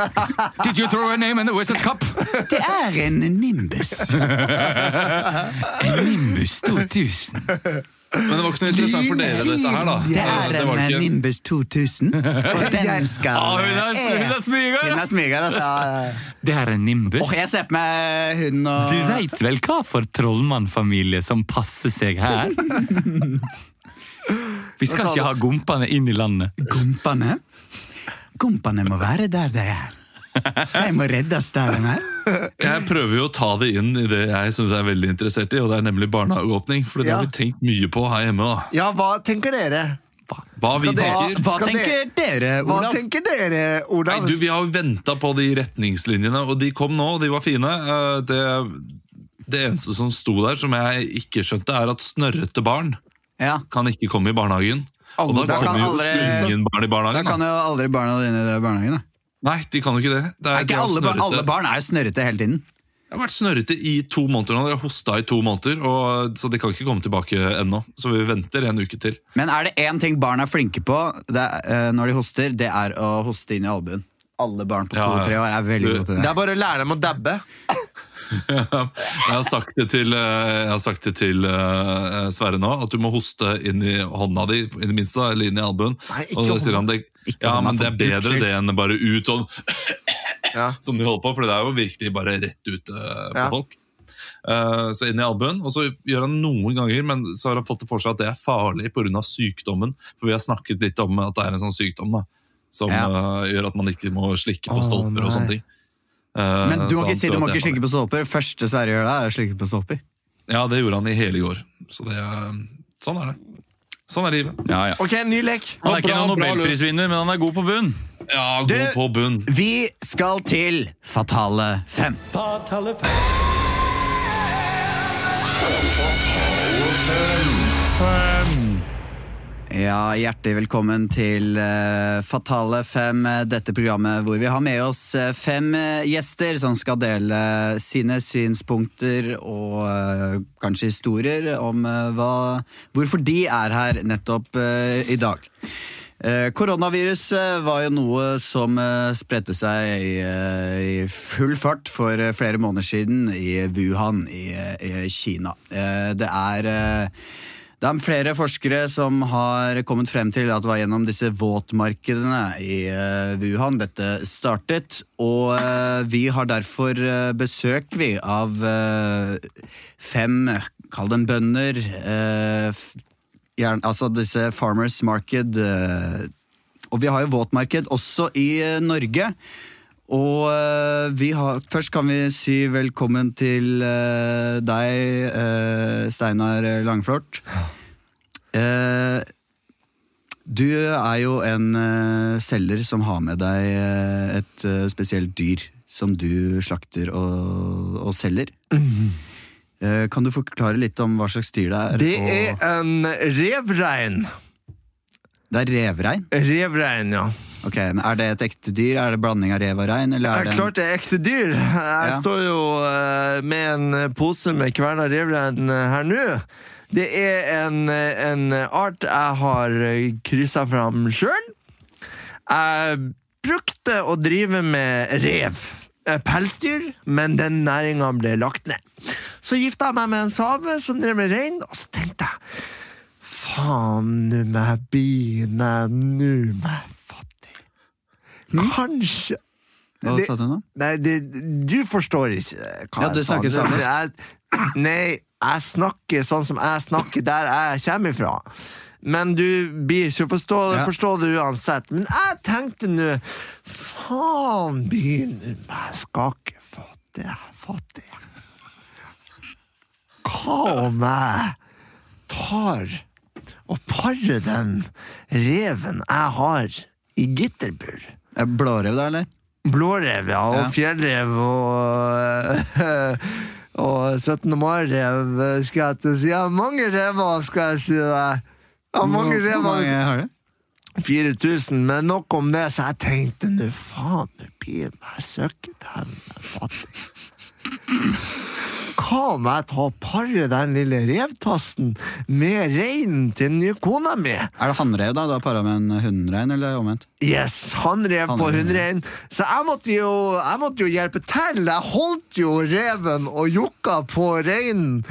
Did you throw a name in the Wizard Cup? Det er en Nimbus. En Nimbus 2000. Men det var ikke noe interessant for dere, dette her, da. Det Eh, er det var ikke- Nimbus 2000, og den skal Ah, hun er- hun er smyger. Hun er smyger, altså. Det er en Nimbus. Og jeg ser på meg hun og Du veit vel hva for trollmannfamilie som passer seg her? Vi skal ikke ha gompene inn i landet. Gompene? Gompene må være der de er. De må reddes der de er. Jeg prøver jo å ta det inn i det jeg synes jeg er veldig interessert i, og det er nemlig barnehageåpning. For det Ja. har vi tenkt mye på her hjemme. da. Ja, hva tenker dere? Hva vi dere- tenker. Hva hva tenker dere, Hva tenker dere, Nei, du, Vi har venta på de retningslinjene, og de kom nå, og de var fine. Eh, Det, det eneste som sto der, som jeg ikke skjønte, er at snørrete barn Ja, kan ikke komme i barnehagen. Og da Da kommer jo aldri- ingen barn i barnehagen. Da kan jo aldri barna dine dra i barnehagen. da. Nei, de kan jo ikke det. det Er er ikke de alle, barn, alle barn er jo snørrete hele tiden. Jeg har vært snørrete i to måneder nå. Jeg har hosta i to måneder, og, så de kan ikke komme tilbake ennå. Så vi venter en uke til. Men er det én ting barn er flinke på det er, eh, når de hoster, det er å hoste inn i albuen. Alle barn på Ja, ja. to-tre år er veldig gode til Det det. er bare å lære dem å dabbe. Jeg har sagt det til, eh, jeg har sagt det til uh, Sverre nå, at du må hoste inn i hånda di, i det minste, eller inn i albuen. Nei, ikke og da sier han det, Ikke ja, men det er bedre skyld. det enn bare ut sånn Ja. som de holder på, for det er jo virkelig bare rett ut uh, på Ja. folk. Uh, så inn i albuen, og så gjør han noen ganger, men så har han fått det for seg at det er farlig pga. sykdommen. For vi har snakket litt om at det er en sånn sykdom da, som Ja. uh, gjør at man ikke må slikke på stolper stolper og sånne ting. Eh, Men du må ikke si du må ikke slikke på stolper. Første Sverre gjør det, er å slikke på stolper. Ja, det gjorde han i hele går. Så det, er- sånn er det. Sånn er livet. Ja, ja. Ok, ny lek. Han er ikke noen nobelprisvinner, men han er god på bunn. Ja, god Du- på bunn. Vi skal til Fatale fem. Ja, Hjertelig velkommen til eh, Fatale fem, eh, dette programmet hvor vi har med oss eh, fem gjester som skal dele sine synspunkter og kanskje historier om hva, hvorfor de er her nettopp i dag. Koronavirus var jo noe som spredte seg i, full fart for flere måneder siden i Wuhan i, Kina. Det er det er flere forskere som har kommet frem til at det var gjennom disse våtmarkedene i eh, Wuhan dette startet. Og eh, vi har derfor eh, besøk, vi, av fem, kall dem bønder, altså disse Farmers Market. og vi har jo våtmarked også i Norge. Og eh, vi har, først kan vi si velkommen til uh, deg, uh, Steinar Langflort. Uh, du er jo en selger som har med deg et spesielt dyr som du slakter og, og selger. Eh, Kan du forklare litt om hva slags dyr det er? Det er en revrein. det er revrein? Revrein, ja. Ok, men Er det et ekte dyr? Er det blanding av rev og rein? Eller er det en- klart det er ekte dyr. Jeg Ja. står jo eh, med en pose med kverna revrein eh, her nå. Det er en, eh, en art jeg har kryssa fram sjøl. Jeg brukte å drive med rev. Pelsdyr, men den næringa ble lagt ned. Så gifta jeg meg med en same som drev med rein, og så tenkte jeg Faen, nå må jeg begynne, nå må jeg. Kanskje Hva det- sa du nå? Nei, det, du forstår ikke hva Ja, du jeg sa. snakker sånn Jeg, nei, jeg snakker sånn som jeg snakker der jeg kommer ifra. Men du blir ikke forstå, Ja. forstå det uansett. Men jeg tenkte nå Faen, begynner jeg skal ikke fatte, fatte. Hva om jeg tar og parer den reven jeg har i gitterbur? Det Blårev, da, eller? Blårev, ja, og Ja. fjellrev og Og 17. mai-rev, skal jeg til å si. Ja, mange rever, skal jeg si deg. Ja, mange Hvor mange rever. har du? 4000, men nok om det, så jeg tenkte nå faen, nå blir jeg søkket den fattig. Hva om jeg tar og parer den lille revtassen med reinen til den nye kona mi? Er det hannrev, da? Du har para med en hunnrein, eller omvendt? Yes, han rev på hunnrein. Så jeg måtte, jo, jeg måtte jo hjelpe til. Jeg holdt jo reven og jokka på reinen.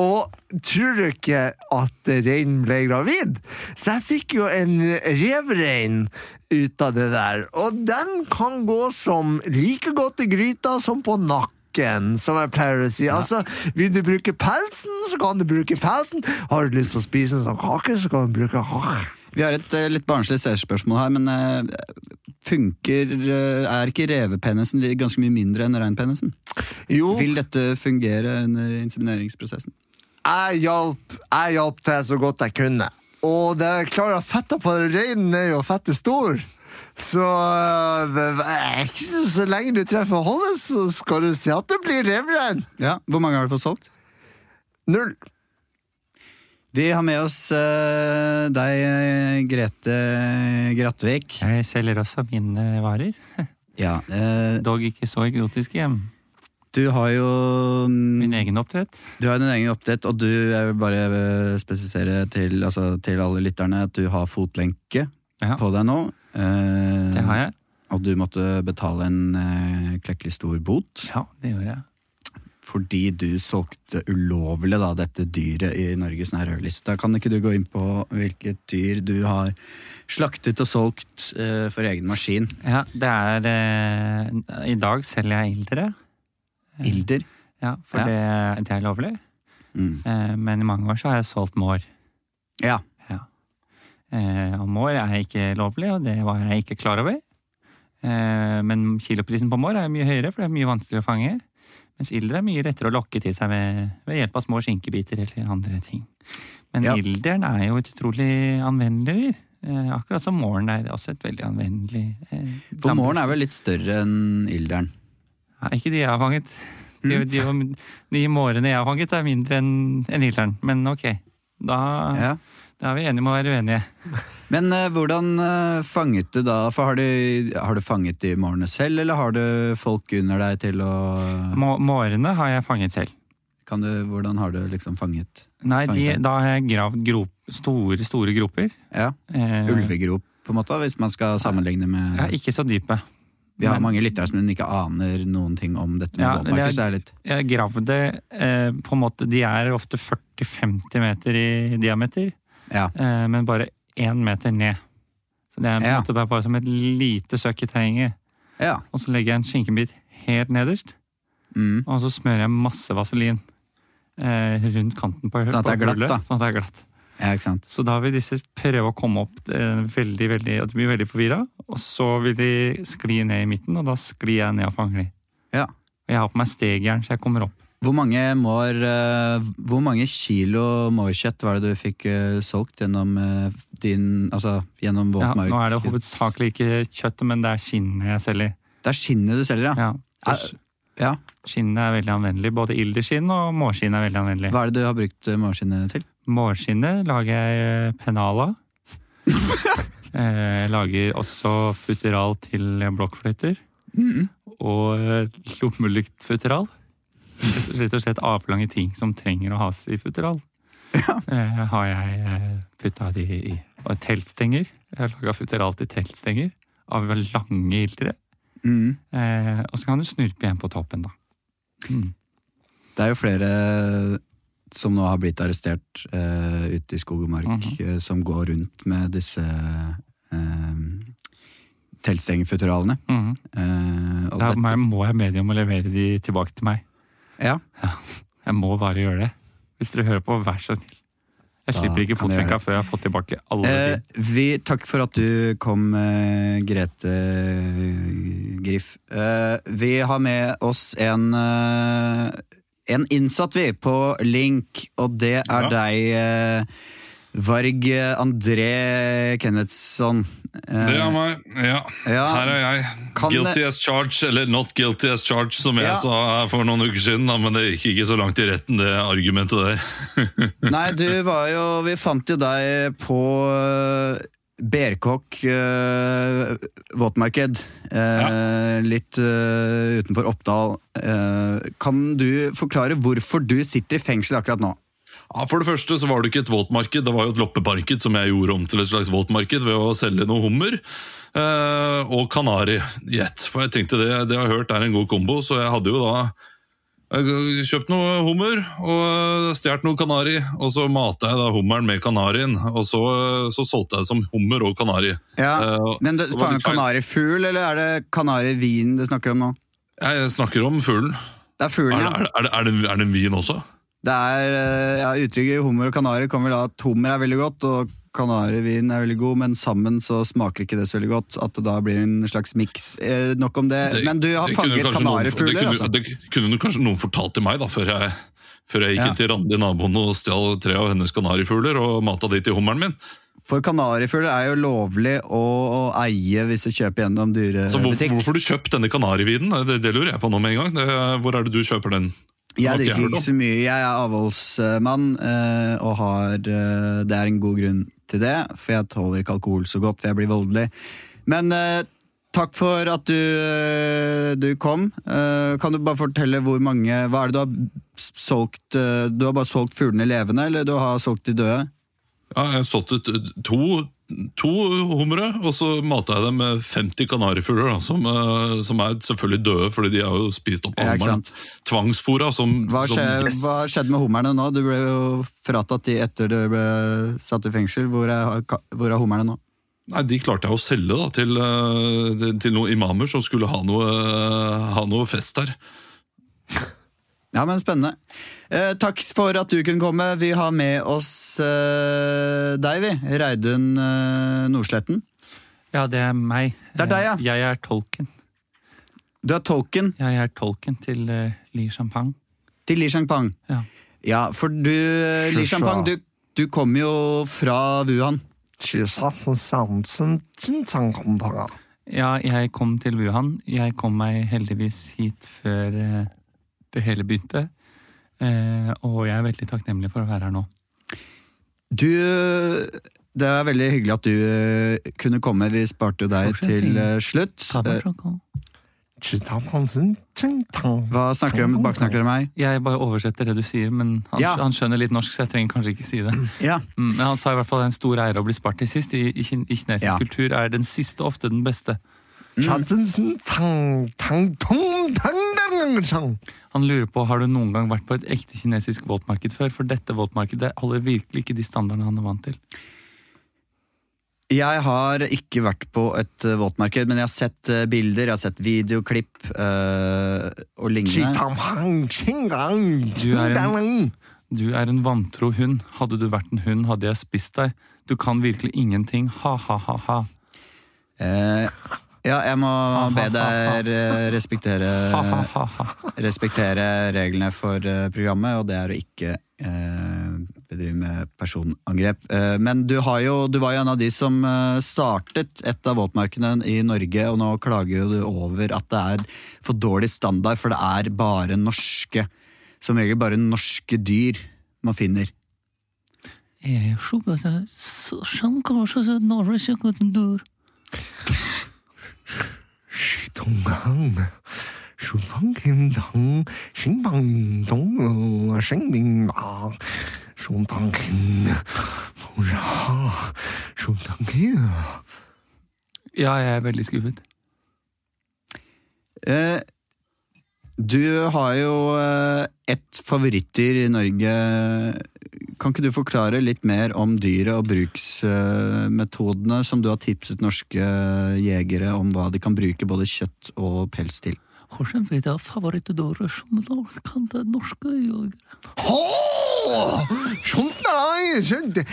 Og tror du ikke at reinen ble gravid? Så jeg fikk jo en revrein ut av det der. Og den kan gå som like godt i gryta som på nakken. Som jeg pleier å si. Altså, Vil du bruke pelsen, så kan du bruke pelsen. Har du lyst til å spise en sånn kake, så kan du bruke kake. Vi har et eh, litt barnslig seerspørsmål her, men eh, funker eh, Er ikke revepenisen ganske mye mindre enn reinpenisen? Jo. Vil dette fungere under insemineringsprosessen? jeg hjalp, jeg hjalp til så godt jeg kunne. Og det er klart at fetta på reinen er jo fettet stor. Så det er ikke så lenge du treffer holdet, så skal du se at det blir revrein. Ja, Hvor mange har du fått solgt? Null. Vi har med oss uh, deg, eh, Grete Grattvik. Jeg selger også mine varer. Ja, uh, Dog ikke så eksotiske. du har jo Min egen oppdrett. Du har din egen oppdrett, og du jeg vil bare eh, spesifisere til, altså, til alle lytterne at du har fotlenke Ja, på deg nå. Eh, det har jeg. Og du måtte betale en eh, klekkelig stor bot Ja, det gjorde jeg. fordi du solgte ulovlig da, dette dyret i Norges nærhørliste. Kan ikke du gå inn på hvilket dyr du har slaktet og solgt eh, for egen maskin? Ja, det er eh, I dag selger jeg ildre. Ilder. Ja, for Ja. Det, det er lovlig. Mm. Eh, men i mange år så har jeg solgt mår. Ja. Eh, og mår er ikke lovlig, og det var jeg ikke klar over. Eh, men kiloprisen på mår er mye høyere, for det er mye vanskeligere å fange. Mens ilder er mye lettere å lokke til seg ved, ved hjelp av små skinkebiter eller andre ting. Men Ja. ilderen er jo et utrolig anvendelig dyr. Eh, akkurat som måren er også et veldig anvendelig eh, For måren er vel litt større enn ilderen? Ja, ikke de jeg har fanget. De, de, de mårene jeg har fanget, er mindre enn en ilderen. Men ok, da, Ja. Da er vi enige om å være uenige. Men uh, hvordan uh, fanget du da? For har du, har du fanget de mårene selv, eller har du folk under deg til å Må, mårene har jeg fanget selv. kan du, Hvordan har du liksom fanget? Nei, de, da har jeg gravd grop, store, store groper. Ja, uh, Ulvegrop, på en måte, hvis man skal sammenligne med Ja, ikke så dype. Vi har men- mange lyttere som ikke aner noen ting om dette med Ja, våtmarker. det er- så er litt Jeg gravde eh, på en måte De er ofte 40-50 meter i diameter, Ja. eh, men bare én meter ned. Så det er Ja. bare, som et lite søkk i terrenget. ja. Og så legger jeg en skinkebit helt nederst, Mm. og så smører jeg masse vaselin eh, rundt kanten på, Sånn at det er glatt, da. Sånn at det er glatt. ja. Så da vil disse prøve å komme opp eh, veldig, veldig, og de blir veldig forvirra. Og så vil de skli ned i midten, og da sklir jeg ned og fanger de. Ja. Og jeg har på meg stegjern, så jeg kommer opp. Hvor mange, mår, eh, hvor mange kilo mårkjøtt var det du fikk eh, solgt gjennom eh, din Altså gjennom Ja, nå er det hovedsakelig ikke kjøttet, men det er skinnet jeg selger. Det er skinnet du selger, ja. Ja. Ja. Skinnet er veldig anvendelig. Både ilderskinn og mårskinn er veldig anvendelig. Hva er det du har brukt mårskinnet til? Mårskinnet lager jeg pennal av. Eh, Jeg lager også futteral til blokkfløyter. Og eh, lommelyktfutteral. Rett og slett avlange ting som trenger å has i futteral. Eh, har jeg putta de i og teltstenger. Jeg har laga futteral til teltstenger av lange iltre. Mm. Eh, og så kan du snurpe igjen på toppen, da. Mm. Det er jo flere som nå har blitt arrestert eh, ute i skog og mark, Mhm. eh, som går rundt med disse eh, teltstengerfutteralene. Mhm. Eh, Da dette- må jeg- be de om å levere de tilbake til meg. Ja, Jeg må bare gjøre det. Hvis dere hører på, vær så snill. Jeg Da slipper ikke fotlenka før jeg har fått tilbake alle Eh, vi, takk for at du kom, eh, Grete Griff. Eh, vi har med oss en, eh, en innsatt, vi, på link, og det er Ja. deg, eh, Varg André Kennethsson. Eh, Det er meg. Ja. Ja. Her er jeg. Kan Guilty as charged, eller not guilty as charged, som jeg Ja. sa for noen uker siden. Da, men det gikk ikke så langt i retten, det argumentet der. Nei, du var jo Vi fant jo deg på eh, Berkåk uh, våtmarked. eh, Litt uh, utenfor Oppdal. Eh, kan du forklare hvorfor du sitter i fengsel akkurat nå? Ja, For det første så var det ikke et våtmarked, det var jo et loppemarked som jeg gjorde om til et slags våtmarked ved å selge noe hummer eh, og kanari i. For jeg tenkte det, det jeg har hørt er en god kombo, så jeg hadde jo da kjøpt noe hummer og stjålet noe kanari, og så mata jeg da hummeren med kanarien. Og så, så solgte jeg det som hummer og kanari. Ja, Eh, men det var faen. Kanarifugl, eller er det kanarivin du snakker om nå? Jeg snakker om fuglen. Det er fuglen, ja. Er, er, er, er, det, er det en vin også? Det er, eh, ja, Uttrykket hummer og kanari kommer da at hummer er veldig godt, og kanarivin er veldig god, men sammen så smaker ikke det så veldig godt. At det da blir en slags miks. Eh, nok om det. Det- Men du har fanget kanarifugler, altså? Det kunne kanskje noen fortalt til meg, da, før jeg, før jeg gikk Ja. inn til Randi naboen og stjal tre av hennes kanarifugler og mata de til hummeren min. For kanarifugler er jo lovlig å, å eie hvis du kjøper gjennom Så hvor, dyrebutikk. Hvorfor har du kjøpt denne kanarivinen? Det, det lurer jeg på nå med en gang. Det, hvor er det du kjøper den? Jeg drikker ikke så mye. Jeg er avholdsmann, eh, og har eh, Det er en god grunn til det, for jeg tåler ikke alkohol så godt, for jeg blir voldelig. Men eh, takk for at du, du kom. Kan du bare fortelle hvor mange Hva er det du har solgt? du har bare solgt fuglene levende, eller du har solgt de døde? Ja, jeg har solgt to, to hummere, og så mata jeg dem med 50 kanarifugler, som, eh, som er selvfølgelig døde, fordi de er jo spist opp av hummeren. Tvangsfora som, Hva, skje, som hva skjedde med hummerne nå? Du ble jo fratatt de etter du ble satt i fengsel. Hvor er, hvor er hummerne nå? Nei, De klarte jeg å selge da, til, eh, til noen imamer som skulle ha noe, ha noe fest her. Ja, men spennende. Eh, takk for at du kunne komme. Vi har med oss eh, deg, vi. Reidun eh, Nordsletten. Ja, det er meg. Det er deg, ja. Eh, Jeg er tolken. Du er tolken Ja, Jeg er tolken til uh, Li Champagne. til Li Champagne? Ja. Ja, for du, eh, Li Champagne, du, du kommer jo fra Wuhan. Ja, jeg kom til Wuhan. Jeg kom meg heldigvis hit før eh, det hele begynte. Eh, og jeg er veldig takknemlig for å være her nå. Du Det er veldig hyggelig at du eh, kunne komme. Vi sparte jo deg til eh, slutt. Hva snakker du om? Baksnakker du meg? Jeg bare oversetter det du sier, men han, Ja. han skjønner litt norsk, så jeg trenger kanskje ikke si det. Ja. Mm, Men han sa i hvert fall det en stor ære å bli spart til sist. I, i, kin- i kinesisk Ja. kultur er den siste ofte den beste. Han lurer på har du noen gang vært på et ekte kinesisk våtmarked før, for dette våtmarkedet holder virkelig ikke de standardene han er vant til. Jeg har ikke vært på et eh, våtmarked, men jeg har sett eh, bilder, jeg har sett videoklipp øh, og lignende. Du er en, du er en vantro hund. Hadde du vært en hund, hadde jeg spist deg. Du kan virkelig ingenting. Ha-ha-ha-ha. Eh, ja, jeg må be deg eh, respektere, respektere reglene for eh, programmet, og det er å ikke eh, bedriver med personangrep. Eh, Men du, har jo, du var jo en av de som eh, startet et av våtmarkedene i Norge, og nå klager jo du over at det er for dårlig standard, for det er bare norske, som regel bare norske dyr man finner. Shungtang-kin. Ja, jeg er veldig skuffet. Eh, Du har jo eh, et favorittdyr i Norge. Kan ikke du forklare litt mer om dyret og bruksmetodene som du har tipset norske jegere om hva de kan bruke både kjøtt og pels til? Hvordan vet jeg favorittdyret som kan det norske jegere? Oh, sånn er det.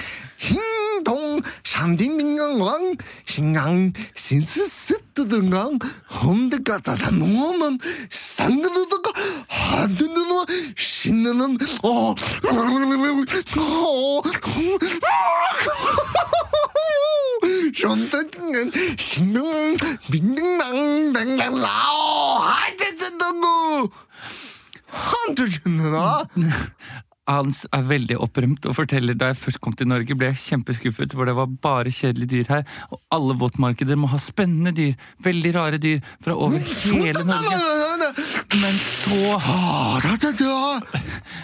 흰동 삼딩민강왕 신강 신스스뜨든강 험데가다다 농어만 상그드드가 한드드노 신느는 어 손뜨든 신능 민능낭 랭랭라오 하이테스던구. 한드셨느나 Han er veldig opprømt og forteller da jeg først kom til Norge, ble jeg kjempeskuffet, for det var bare kjedelige dyr her. Og alle våtmarkeder må ha spennende dyr, veldig rare dyr, fra over hele Norge. Men så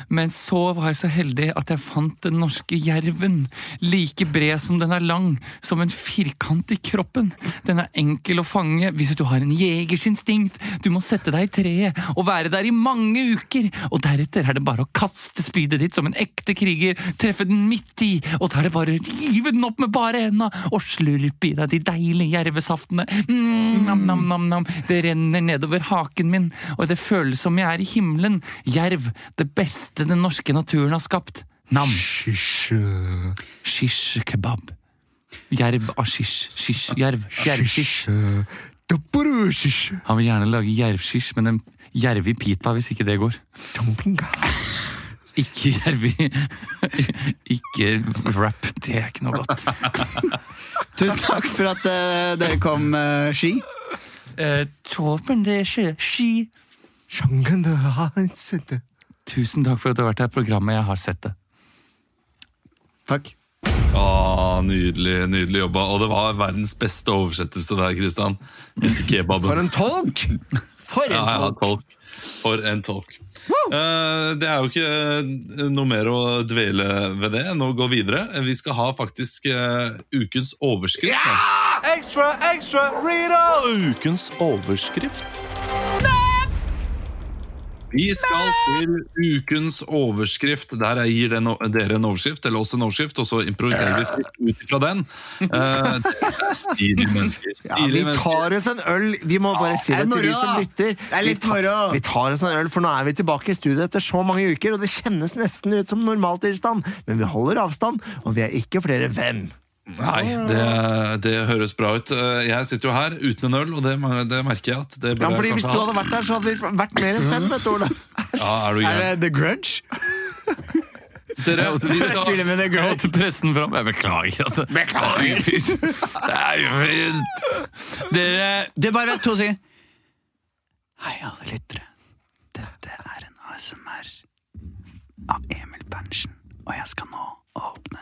Men så var jeg så heldig at jeg fant den norske jerven. Like bred som den er lang, som en firkant i kroppen. Den er enkel å fange hvis du har en jegersinstinkt. Du må sette deg i treet og være der i mange uker. Og deretter er det bare å kaste spydet ditt som en ekte kriger, treffe den midt i, og da er det bare å rive den opp med bare henda og slurpe i deg de deilige jervesaftene. Mm, nam, nam, nam, nam. Det renner nedover haken min, og det føles som jeg er i himmelen. Jerv, det beste den norske naturen har skapt. Nam. Shish kebab. Jerv av shish. Shish. Jerv. Jervshish. Han vil gjerne lage jervshish, men en jervig pita hvis ikke det går. Ikke jervi Ikke rap. Det er ikke noe godt. Tusen takk for at uh, dere kom, uh, Ski. Det ikke ski. Tusen takk for at du har vært her. Programmet jeg har sett det. Takk. Ah, nydelig nydelig jobba. Og det var verdens beste oversettelse der, Kristian. Etter kebaben. For en tolk! For en Ja, ja, tolk! tolk. For en tolk. Eh, det er jo ikke eh, noe mer å dvele ved det enn å gå videre. Vi skal ha faktisk eh, ukens overskrift. Ja! Ekstra, ekstra, Rita! Ukens overskrift. Vi skal til ukens overskrift. Der jeg gir den, dere en overskrift, eller oss en overskrift, og så improviserer vi ut ifra den. Eh, er Stilige mennesker. Ja, vi tar oss en øl. Vi må bare si det til de som lytter. Er vi, tar, vi tar oss en øl, for nå er vi tilbake i studio etter så mange uker, og det kjennes nesten ut som normaltilstand. Men vi holder avstand, og vi er ikke flere enn fem. Nei, det, det høres bra ut. Eh, Jeg sitter jo her uten en øl, og det, det merker jeg at det Ja, fordi jeg Hvis du hadde vært der, så hadde vi vært mer enn fem. vet du. Ja, er du gæren? The Grudge? Dere, vi skal, med The Jeg Grudge. måtte presse den fram. Jeg beklager, altså. Beklager! Det er jo fint. Dere Det er bare to sekunder. Hei, alle lyttere. Dette er en ASMR av Emil Berntsen, og jeg skal nå åpne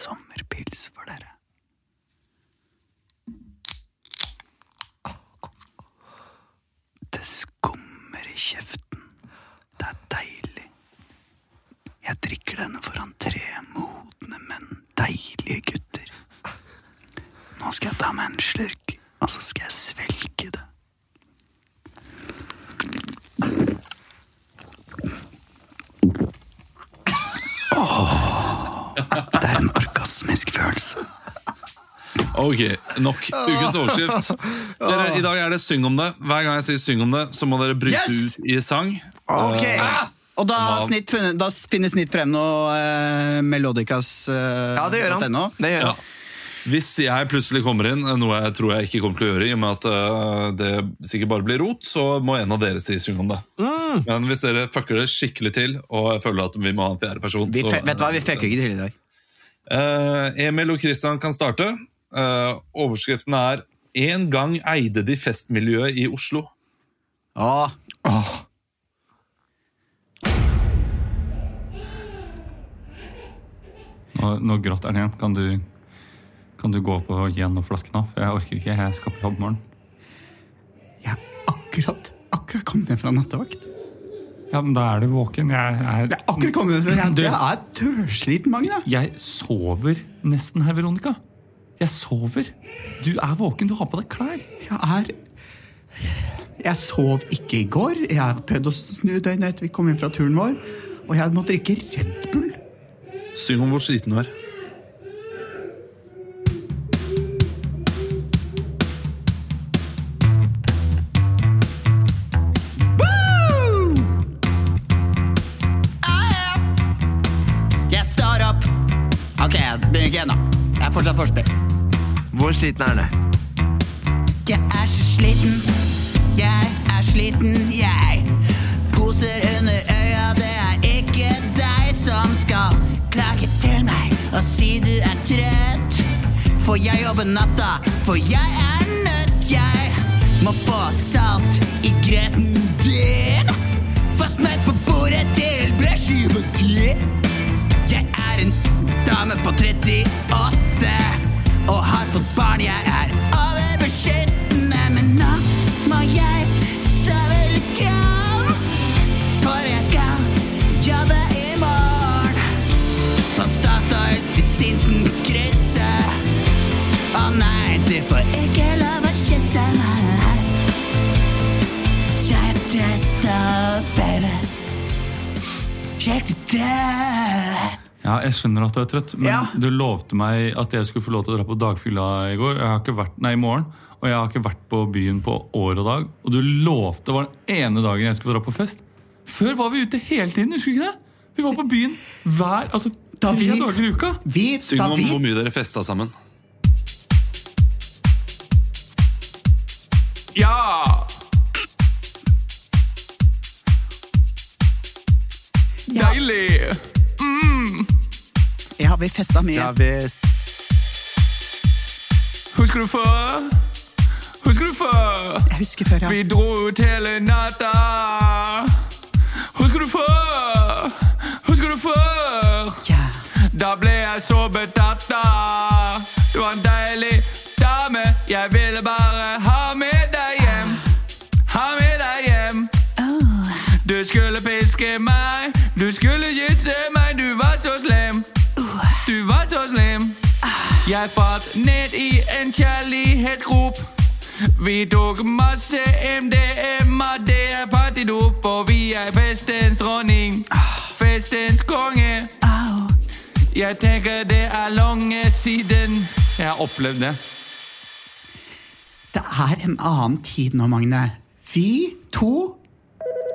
sommerpils for dere. Det skummer i kjeften. Det er deilig. Jeg drikker denne foran tre modne, men deilige gutter. Nå skal jeg ta meg en slurk, og så skal jeg svelge det. Åh, det er en orgasmisk følelse. Ok, nok ukens overskrift. Dere, I dag er det syng om det. Hver gang jeg sier syng om det, så må dere bryte Yes! ut i sang. Ok. Og da, Hva- snitt, funnet- da finner Snitt frem noe eh, Melodicas.no. eh, Ja, det gjør han. Det gjør Ja. han. Hvis jeg plutselig kommer inn, noe jeg tror jeg ikke kommer til å gjøre, i og med at øh, det sikkert bare blir rot, så må en av dere si synge om det. Mm. Men hvis dere fucker det skikkelig til, og jeg føler at vi må ha en fjerde person Vi, så, vet du hva, vi fucker ikke til i dag. Eh, Emil og Christian kan starte. Eh, overskriften er 'En gang eide de festmiljøet i Oslo'. Åh, Nå, nå gråter han igjen. Kan du, kan du gå opp og gi han noen flasker nå? For jeg orker ikke. Jeg skal på jobb i morgen. Jeg er akkurat, akkurat kommet ned fra nattevakt. Ja, men da er du våken. Jeg, Jeg er, er akkurat kommet ned fra jeg, Du- jeg er dørsliten, Magne. jeg sover nesten her, Veronica. Jeg sover. Du er våken. Du har på deg klær. Jeg er Jeg sov ikke i går. Jeg har prøvd å snu døgnet etter vi kom inn fra turen vår. Og jeg måtte drikke Red Bull. Syng om hvor sliten du er. Sliten er? Jeg er så sliten. Jeg er sliten, jeg. Poser under øya, det er ikke deg som skal klage til meg og si du er trøtt. For jeg jobber natta, for jeg jeg skjønner at du er trøtt, men Ja. du lovte meg at jeg skulle få lov til å dra på dagfylla i går. Jeg har ikke vært, nei, i morgen. Og jeg har ikke vært på byen på år og dag. Og du lovte det var den ene dagen jeg skulle få dra på fest. Før var vi ute hele tiden, husker du ikke det? Vi var på byen hver, altså Da tre vi- dager i uka. Vi, Syng om vi, hvor mye dere festa sammen. Ja! Vi festa mye. Ja, visst. Husker du før? Husker du før? Jeg husker før, ja. Vi dro ut hele natta. Husker du før? Husker du før? ja. Da ble jeg så betatt da. Du var en deilig dame. Jeg ville bare ha med deg hjem. Ha med deg hjem. Du skulle piske meg, du skulle gysse så slem. Jeg falt ned i en kjærlighetsgrop. Vi tok masse MDMA, det er partydop, og vi er festens dronning. Festens konge. Jeg tenker det er lange siden jeg har opplevd det. Det er en annen tid nå, Magne. Vi to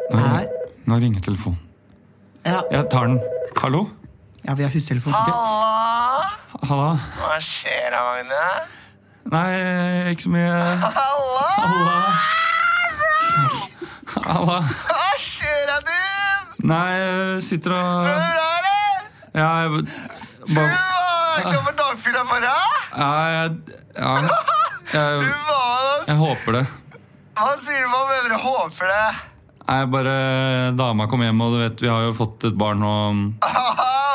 er Nå ringer telefonen. Ja, Jeg tar den. Hallo? Ja vi har hustelefon. Halla? Hva skjer da, Magne? Nei, ikke så mye. Halla! Halla? Halla? Hva skjer da, du? Nei, jeg sitter og Går det bra, eller? Ja, jeg Du bare var klar for dagfylla i morgen? Ja, jeg, ja, Du jeg, var jeg håper det. Hva sier du? Hva mener du? Håper det? Nei, bare Dama kom hjem, og du vet, vi har jo fått et barn og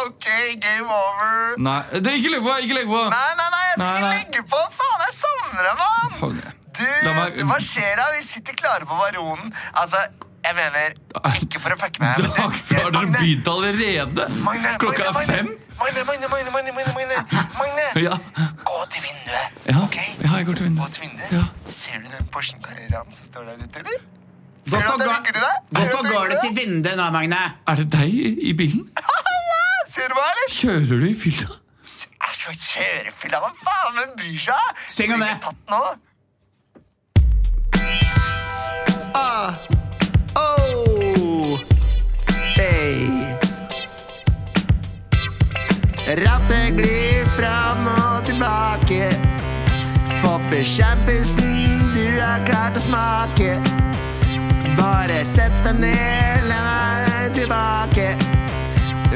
ok, game over. Nei, det, ikke legg på! Ikke legg på! Nei, nei, nei, jeg skal Nei, ikke nei. legge på. Faen, jeg savner deg, mann. Du, meg- hva skjer da? Vi sitter klare på Baronen. Altså, jeg mener, ikke for å fucke med deg, Dag, har dere begynt allerede? Magne, Klokka Magne, er fem? Magne, Magne, Magne, Magne, Magne, Magne, Magne. Ja. Gå til vinduet, Ja, ok? ja, jeg går til vinduet. Gå til vinduet. Ja. Ser du den Porschen-karrieren som står der ute, eller? Hvorfor går, du til vinduet nå, Magne? Er det deg i bilen? Ser du meg, eller? Kjører du i fylla? Æsj, kjørefylla. Hva faen, hvem bryr seg? Syng om det. Ah. Oh. Hey. Rattet glir fram og tilbake sjampisen du har klart å smake. Bare sett deg ned, len deg tilbake.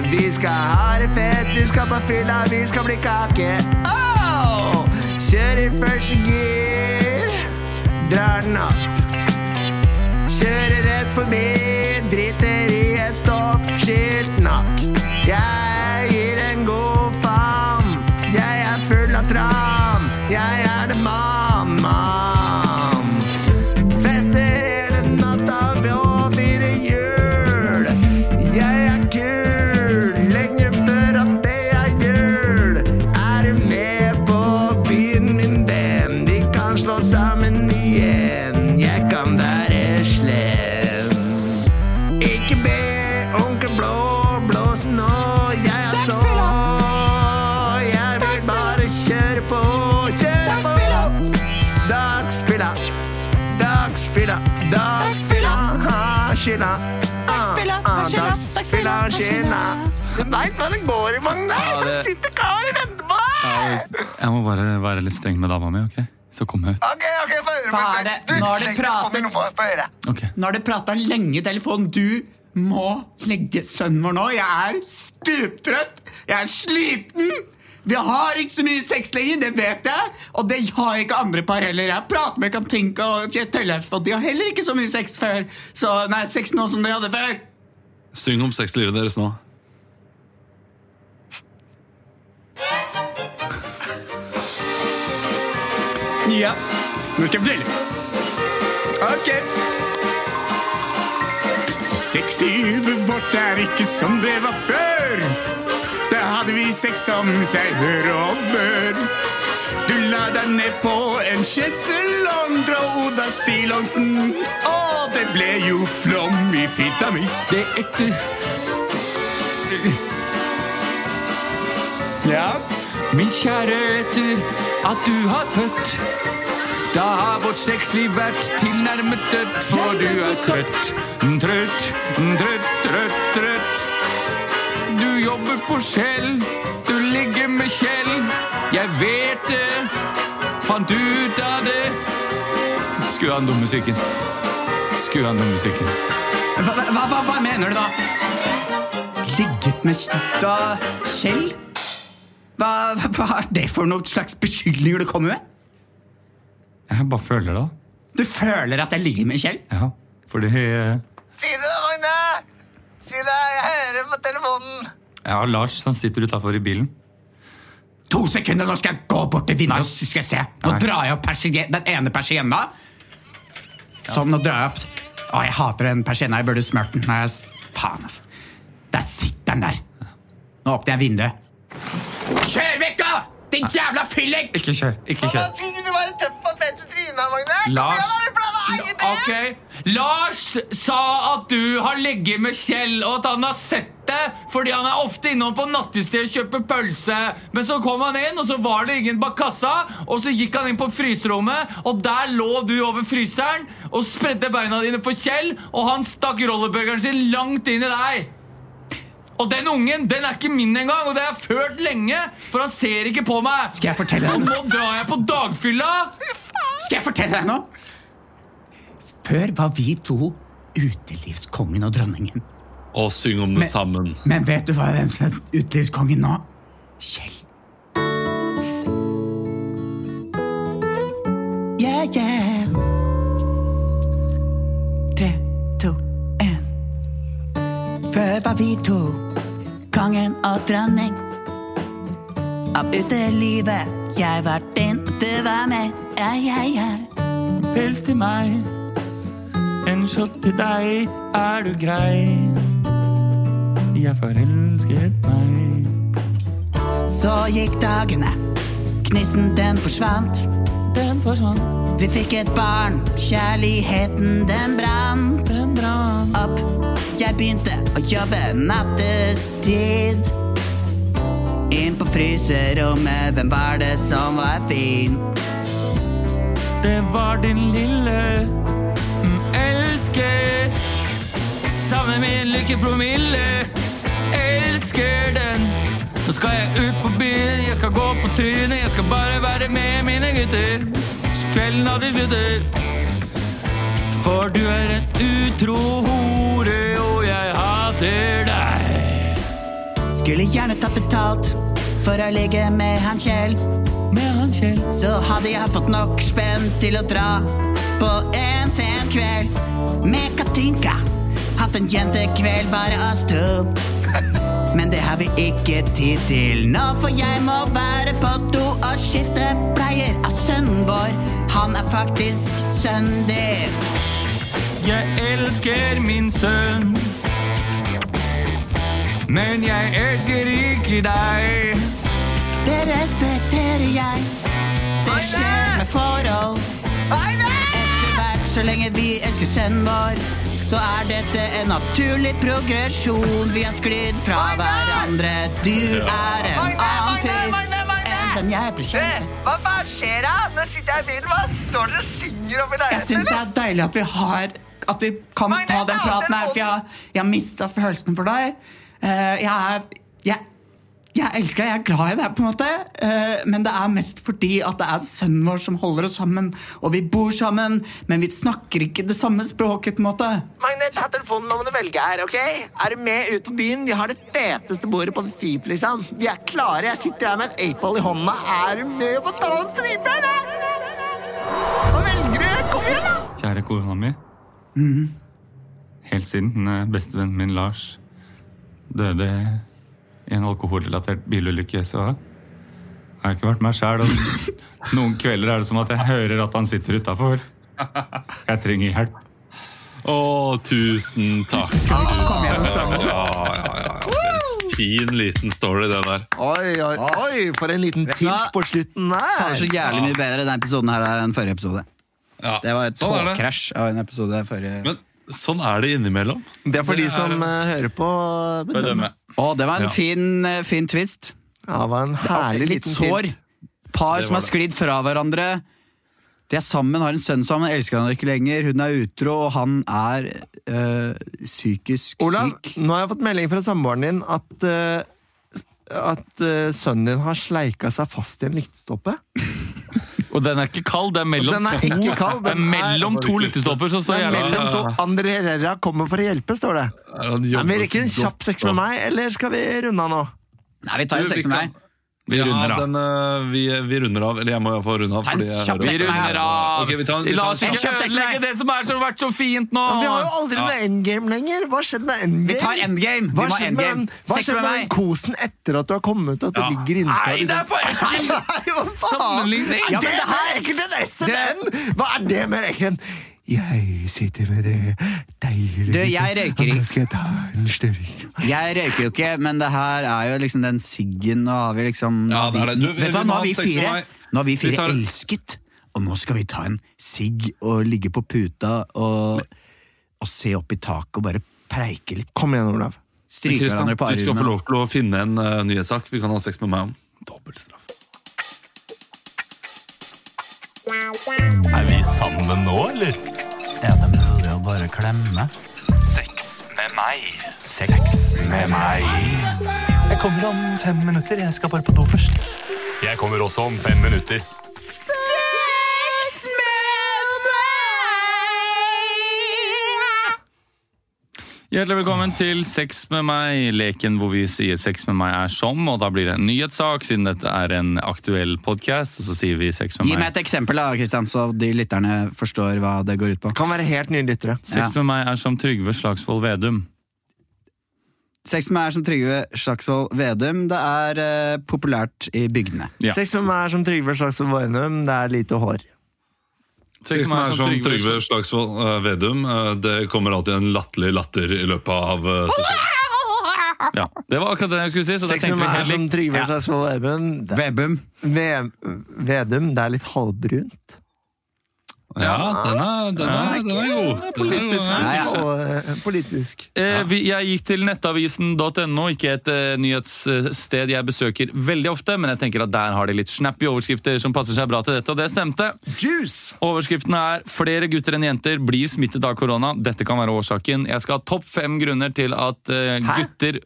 Vi skal ha det fett, vi skal på fylla, vi skal bli kake. Oh! Kjør i første gir, drar den opp. Kjører rett forbi, driter i et stoppskilt nok. Jeg gir en god faen, jeg er full av tran. Jeg Skylda. Du veit hva det går i, Magne. Ja, det- Det sitter klar og venter på deg. Jeg må bare være litt streng med dama mi, ok? Så kommer jeg ut. Ok, ok, få høre. Hva det? Du, Nå har du pratet. nå, har prata lenge i telefonen. Du må legge sønnen vår nå. Jeg er stuptrøtt. Jeg er sliten. Vi har ikke så mye sex lenger, det vet jeg. Og det har ikke andre par heller. Jeg prater med Katinka og Tellef, og de har heller ikke så mye sex før. Så, nei, sex nå som de hadde før. Syng om sexlivet deres nå. Ja, nå skal jeg fortelle. Ok. Sexlivet vårt er ikke som det var før. Da hadde vi sex som seg hør og bør. Du la deg ned på en sjeselong, dra Oda stillongsen. Og det ble jo flom i fitta mi. Det er ekte Ja, Min kjære, etter at du har født? Da har vårt sexliv vært tilnærmet dødt For du er trøtt, trøtt, trøtt, trøtt, trøtt. Du jobber på skjell Du ligger med Kjell Jeg vet det Fant ut av det Skru av den dumme musikken Skru av den dumme musikken hva, hva, hva, hva mener du da? Ligget med da, Kjell? Hva, hva er det for noen slags beskyldninger du kommer med? Jeg bare føler det da Du føler at jeg ligger med Kjell? Ja, fordi eh, Si det, da, Magne. Si det, jeg hører på telefonen. Ja, Lars, han sitter utafor i bilen To sekunder, nå skal jeg gå bort til vinduet og skal jeg se. Nå Nei. drar jeg opp persie- den ene persienna. Sånn, nå drar jeg opp. Å, jeg hater den persienna. Jeg burde smurt den. Nei, jeg faen, altså. Der sitter den der. Nå åpner jeg vinduet. Kjør vekk, da! Din jævla fylling! Ikke kjør, ikke kjør Hva skulle du være tøff og fett i trynet, Magne? Kom Lars igjen, da, det. Ok, Lars sa at du har legget med Kjell Og at han har sett det Fordi han er ofte innom på nattested og kjøper pølse. Men så kom han inn Og så var det ingen bak kassa Og så gikk han inn på fryserommet Og der lå du over fryseren Og spredde beina dine for Kjell Og han stakk rollerburgeren sin langt inn i deg. Og den ungen, den er ikke min engang Og det har jeg ført lenge For han ser ikke på meg. Skal jeg fortelle Og deg nå drar jeg på dagfylla. Skal jeg fortelle deg noe? Før var vi to utelivskongen og dronningen. Og syng om det Men- sammen. Men vet du hva hvem som er utelivskongen nå? Kjell. Yeah, yeah. Tre, to, en. Før var vi to kongen og dronning. Av utelivet. Jeg var din, og du var med. Ja, ja, ja. Pils til meg, en shot til deg, er du grei? Jeg forelsket meg. Så gikk dagene. Gnisten den forsvant. Den forsvant, Vi fikk et barn. Kjærligheten den brant den brant. opp. Jeg begynte å jobbe nattestid. Inn på fryserommet, hvem var det som var fin? Det var din lille med min lykkepromille. Elsker den. Nå skal jeg ut på byen, jeg skal gå på trynet. Jeg skal bare være med mine gutter. kvelden aldri slutter. For du er en utro hore, og jeg hater deg. Skulle gjerne tatt betalt for å ligge med han Kjell. Med han Kjell. Så hadde jeg fått nok spenn til å dra på en sen kveld med Katinka. Hatt en jentekveld, bare oss to. Men det har vi ikke tid til nå, for jeg må være på do og skifte bleier av sønnen vår. Han er faktisk sønnen din. Jeg elsker min sønn. Men jeg elsker ikke deg. Det respekterer jeg. Det skjer med forhold. Etter hvert, så lenge vi elsker sønnen vår, så er dette en naturlig progresjon. Vi har sklidd fra hverandre. Du er en annen fyr enn den jeg ble kjent med. Hva faen skjer da? Nå sitter jeg i bilen. Hva står dere og synger oppi Jeg syns det er deilig at vi har At vi kan Magne, ta den praten her, for jeg, jeg har mista følelsen for deg. Eh, jeg er jeg, jeg elsker deg, jeg er glad i deg, på en måte. Eh, men det er mest fordi at det er sønnen vår som holder oss sammen. Og vi bor sammen, men vi snakker ikke det samme språket. på en måte Magne, ta telefonen, nå må du velge her, ok? Er du med ut på byen? Vi har det feteste bordet på The Thief, liksom. Vi er klare. Jeg sitter her med en apeball i hånda. Er du med på ta en stripe, eller? Hva velger du? Kom igjen, da! Kjære kona mi. Helt siden eh, bestevennen min Lars døde i en alkoholrelatert bilulykke, så har ikke vært meg sjæl. Noen kvelder er det som at jeg hører at han sitter utafor. Jeg trenger hjelp. Å, tusen takk. Kom igjen, sammen. Ja, ja, ja. Fin liten story, det der. Oi, oi, oi, for en liten du tilt på slutten Det er så jævlig mye bedre denne episoden her enn forrige episode. Ja, Det var et sånn er det. togkrasj av en episode forrige Men sånn er det innimellom. Det er for de Det de som eh, hører på, bedømme. Bedømme. Å, det var en Ja. fin, eh, fin twist. Ja, det var en herlig liten sår. Par som har sklidd fra hverandre. De er sammen, har en sønn sammen, elsker han ikke lenger. Hun er utro, og han er øh, psykisk Olav, syk. nå har jeg fått melding fra samboeren din at, øh, at øh, sønnen din har sleika seg fast i en lyktestolpe. Og den er ikke kald, det er mellom Den er to, ikke kald, det er den er- mellom to lyktestolper som står Det er mellom to. andre Herrera kommer for å hjelpe, står det. Han Nei, jobber vi rekker en godt kjapp sex med meg, eller skal vi runde av nå? Nei, vi tar Du, en vi sex med kan- deg. Vi runder ja, av. den, eh, vi, vi runder av. Eller jeg må iallfall runde av. Fordi jeg hører- Vi runder av! Okay, vi tar en- tar La oss ikke ødelegge det som har vært så fint nå! Vi har jo aldri noe endgame lenger! Hva skjedde med endgame? Vi tar endgame! Hva skjedde med, endgame. den- hva skjedde med med den kosen etter at du har kommet ut? At det ligger innenfor? Nei, det er på ekkelt! Hva faen? Sammenligning. Ja, men det det her- er ekkelt enn SNN? Hva er det mer ekkelt enn Jeg sitter med det deilige Du, jeg røyker ikke. Nå skal jeg ta en størk Jeg røyker jo ikke, men det her er jo liksom den siggen. Nå har vi liksom Ja, det er det. vi, Du, Vet du hva, nå har vi fire, nå har vi Vi fire tar- elsket, og nå skal vi ta en sigg og ligge på puta og, og se opp i taket og bare preike litt. Kom igjen, Olav. Stryke hverandre på du skal få lov til å finne en uh, nyhetssak vi kan ha sex med meg om. Dobbeltstraff. Er vi sammen nå, eller? Er det mulig å bare klemme? Sex med meg. Sex med meg. Jeg kommer om fem minutter. Jeg skal bare på do først. Jeg kommer også om fem minutter. Hjertelig velkommen til Sex med meg, leken hvor vi sier sex med meg er som, og da blir det en nyhetssak, siden dette er en aktuell podcast, og så sier vi sex med Gi meg meg. et eksempel, da, Kristian, så de lytterne forstår hva det går ut på. Kan være helt nye lyttere. Sex Ja. med meg er som Trygve Slagsvold Vedum. Sex med meg er som Trygve Slagsvold Vedum. Det er uh, populært i bygdene. Ja. Sex med meg er som Trygve Slagsvold Vedum. Det er lite hår. Sex som er som Trygve Slagsvold uh, Vedum. Uh, det kommer alltid en latterlig latter i løpet av uh, sesongen. Ja, Det var akkurat det jeg skulle si, så Seks det tenkte vi meg er som. Trygve Slagsvold Vøynum. Vedum. Vedum, det er litt halvbrunt. Ja, den er, den er, den er god. politisk. Den er. Ja, ja. Og, eh, politisk. Eh, vi, jeg gikk til nettavisen.no, ikke et eh, nyhetssted jeg besøker veldig ofte, men jeg tenker at der har de litt snappy overskrifter som passer seg bra til dette, og det stemte. Juice! Overskriften er 'Flere gutter enn jenter blir smittet av korona'. Dette kan være årsaken. Jeg skal ha topp fem grunner til at eh, Hæ? gutter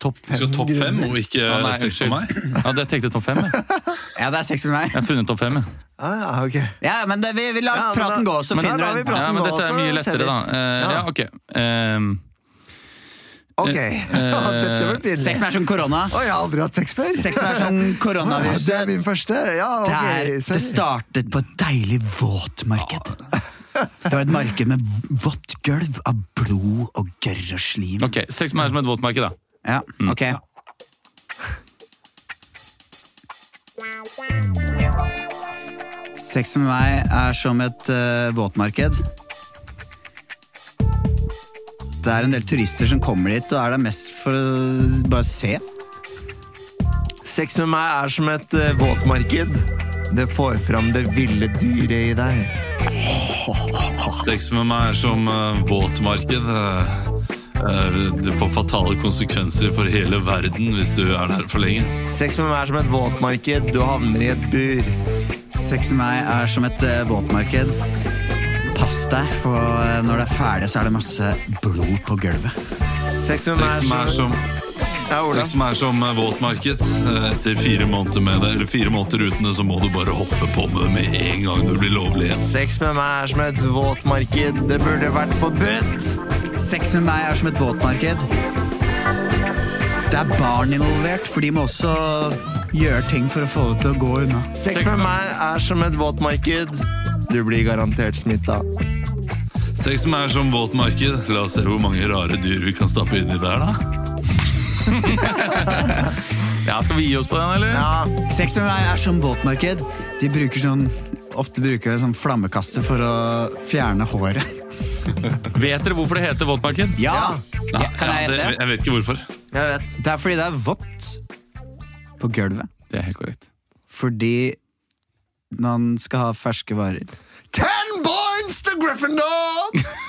Topp fem. skal topp fem og ikke Ja, nei, sex med meg? Ja, det tenkte topp fem. Jeg. Ja, det er sex med meg. jeg har funnet topp fem. Jeg. Ah, ja. Ja, men det, vi, vi lar Ja, men praten da- gå, så finner du vi en. Ja, men dette er mye lettere, da. Uh, Ja. ja, ok. Ehm, Ok, dette blir pinlig. Sex med er som korona. Å, jeg har aldri hatt sex før. Sex med er som Ja, det er min første. Ja, ok. Det, er, det startet på et deilig våtmarked. Det var et marked med vått gulv av blod og gørr og slim. ok, Sex med er som et våtmarked, da. Ja, ok. Sex med meg er som et uh, våtmarked. Det er en del turister som kommer dit og er der mest for å bare se. Sex med meg er som et uh, våtmarked. Det får fram det ville dyret i deg. Sex med meg er som uh, våtmarked. eh, eh, det får fatale konsekvenser for hele verden hvis du er der for lenge. Sex med meg er som et våtmarked. Du havner i et bur. Sex med meg er som et eh, våtmarked. Pass deg, for eh, når det er ferdig, så er det masse blod på gulvet. Sex med meg er som, Ja, sex som er som eh, våtmarked. Etter fire måneder med det, eller fire måneder uten det, så må du bare hoppe på med det med en gang det blir lovlig igjen. Sex med meg er som et våtmarked. Det burde vært forbudt. Sex med meg er som et våtmarked. Det er barn involvert, for de må også gjøre ting for å få det til å gå unna. Sex med meg er som et våtmarked. Du blir garantert smitta. Sex meg er som våtmarked. La oss se hvor mange rare dyr vi kan stappe inni der, da. Ja, Skal vi gi oss på den, eller? Ja, Sex med meg er som våtmarked. De bruker sånn Ofte bruker de sånn flammekaster for å fjerne håret. Vet dere hvorfor det heter våtmarked? Ja! Nei, kan jeg ja, det, jeg vet ikke hvorfor. jeg vet. Det er fordi det er vått på gulvet. Det er helt korrekt. Fordi man skal ha ferske varer. Ten points to Gryffindor!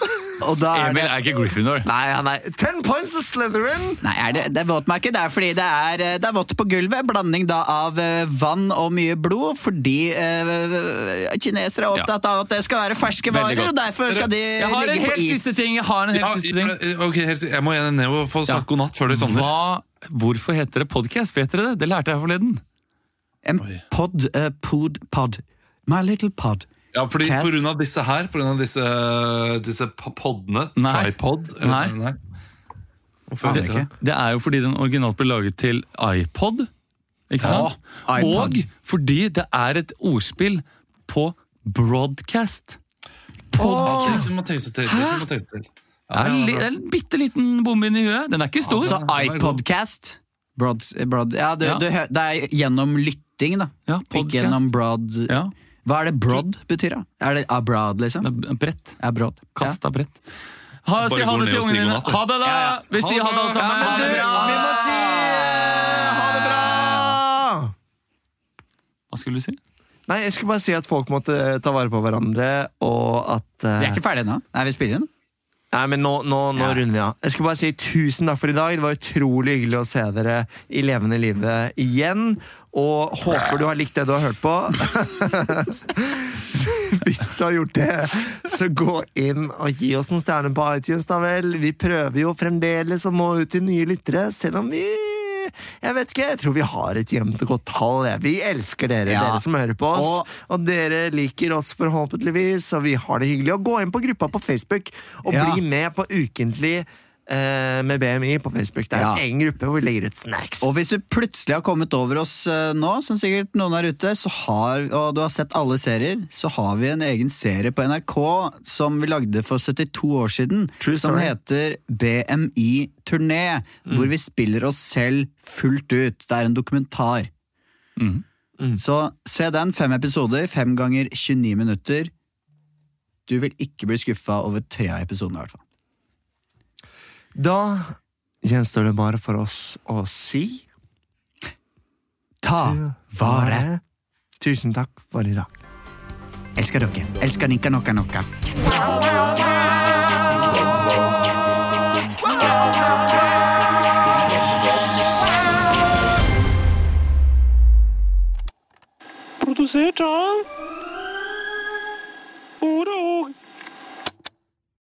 Og da er Emil det er ikke Gryffindor. Nei, han er Ten points of Slytherin! Nei, er det, det er våtmerke. Det er fordi det er, eh, det er vått på gulvet. Blanding da av eh, vann og mye blod. Fordi eh, kinesere er opptatt av at det skal være ferske varer, og derfor skal de ligge på is. siste ting. Jeg har en helt Ja, siste ting. ok, helt, jeg må ned og få sagt god natt før det sovner. Hvorfor heter det podcast? Vet dere det? Det lærte jeg forleden. En pod, uh, pod, pod. My little pod. Ja, fordi Cast. på grunn av disse her, på grunn av disse, disse podene Nei. tripod eller, Nei. Hvorfor det? Det er jo fordi den originalt ble laget til iPod. Ikke sant? Ja, iPod. Og fordi det er et ordspill på broadcast. Podcast. til. Det er det en bitte liten bombe inni huet. Den er ikke stor. Så god. iPodcast. Broad, broad, ja, du, Ja. Du, det er gjennom lytting, da. Ja, Ikke gjennom broad Ja, Hva er det broad betyr, da? Er det abroad, liksom? brett. Abroad. Kasta ja. brett. Ha, si ha det til ungene dine. Ha det, da! Vi sier ha det, alle sammen. men Ha det bra. vi må si eh, ha det bra! Hva skulle du si? Nei, jeg skulle bare si at folk måtte ta vare på hverandre, og at uh... Vi er ikke ferdige ennå. Nei, vi spiller inn. Nei, men nå, nå, nå Ja. runder vi av. Jeg skulle bare si tusen takk for i dag. Det var utrolig hyggelig å se dere i levende livet igjen. Og håper du har likt det du har hørt på. Hvis du har gjort det, så gå inn og gi oss noen stjerner på iTunes, da vel. Vi prøver jo fremdeles å nå ut til nye lyttere, selv om vi jeg vet ikke, jeg tror vi har et jevnt og godt tall. jeg. Vi elsker dere, Ja. dere som hører på oss. Og- Og, dere liker oss forhåpentligvis, og vi har det hyggelig. Og gå inn på gruppa på Facebook og Ja. bli med på Ukentlig med BMI på Facebook. Det er Ja. en gruppe hvor vi legger ut snacks. Og hvis du plutselig har kommet over oss eh, nå, som sikkert noen er ute, så har, og du har sett alle serier, så har vi en egen serie på NRK som vi lagde for 72 år siden, som heter BMI Turné, hvor vi spiller oss selv fullt ut. Det er en dokumentar. Så se den, fem episoder, fem ganger 29 minutter. Du vil ikke bli skuffa over tre av episodene, i hvert fall. Da gjenstår det bare for oss å si Ta vare. Tusen takk for i dag. Elsker dere. Elsker nikka nokka nokka. Produsert av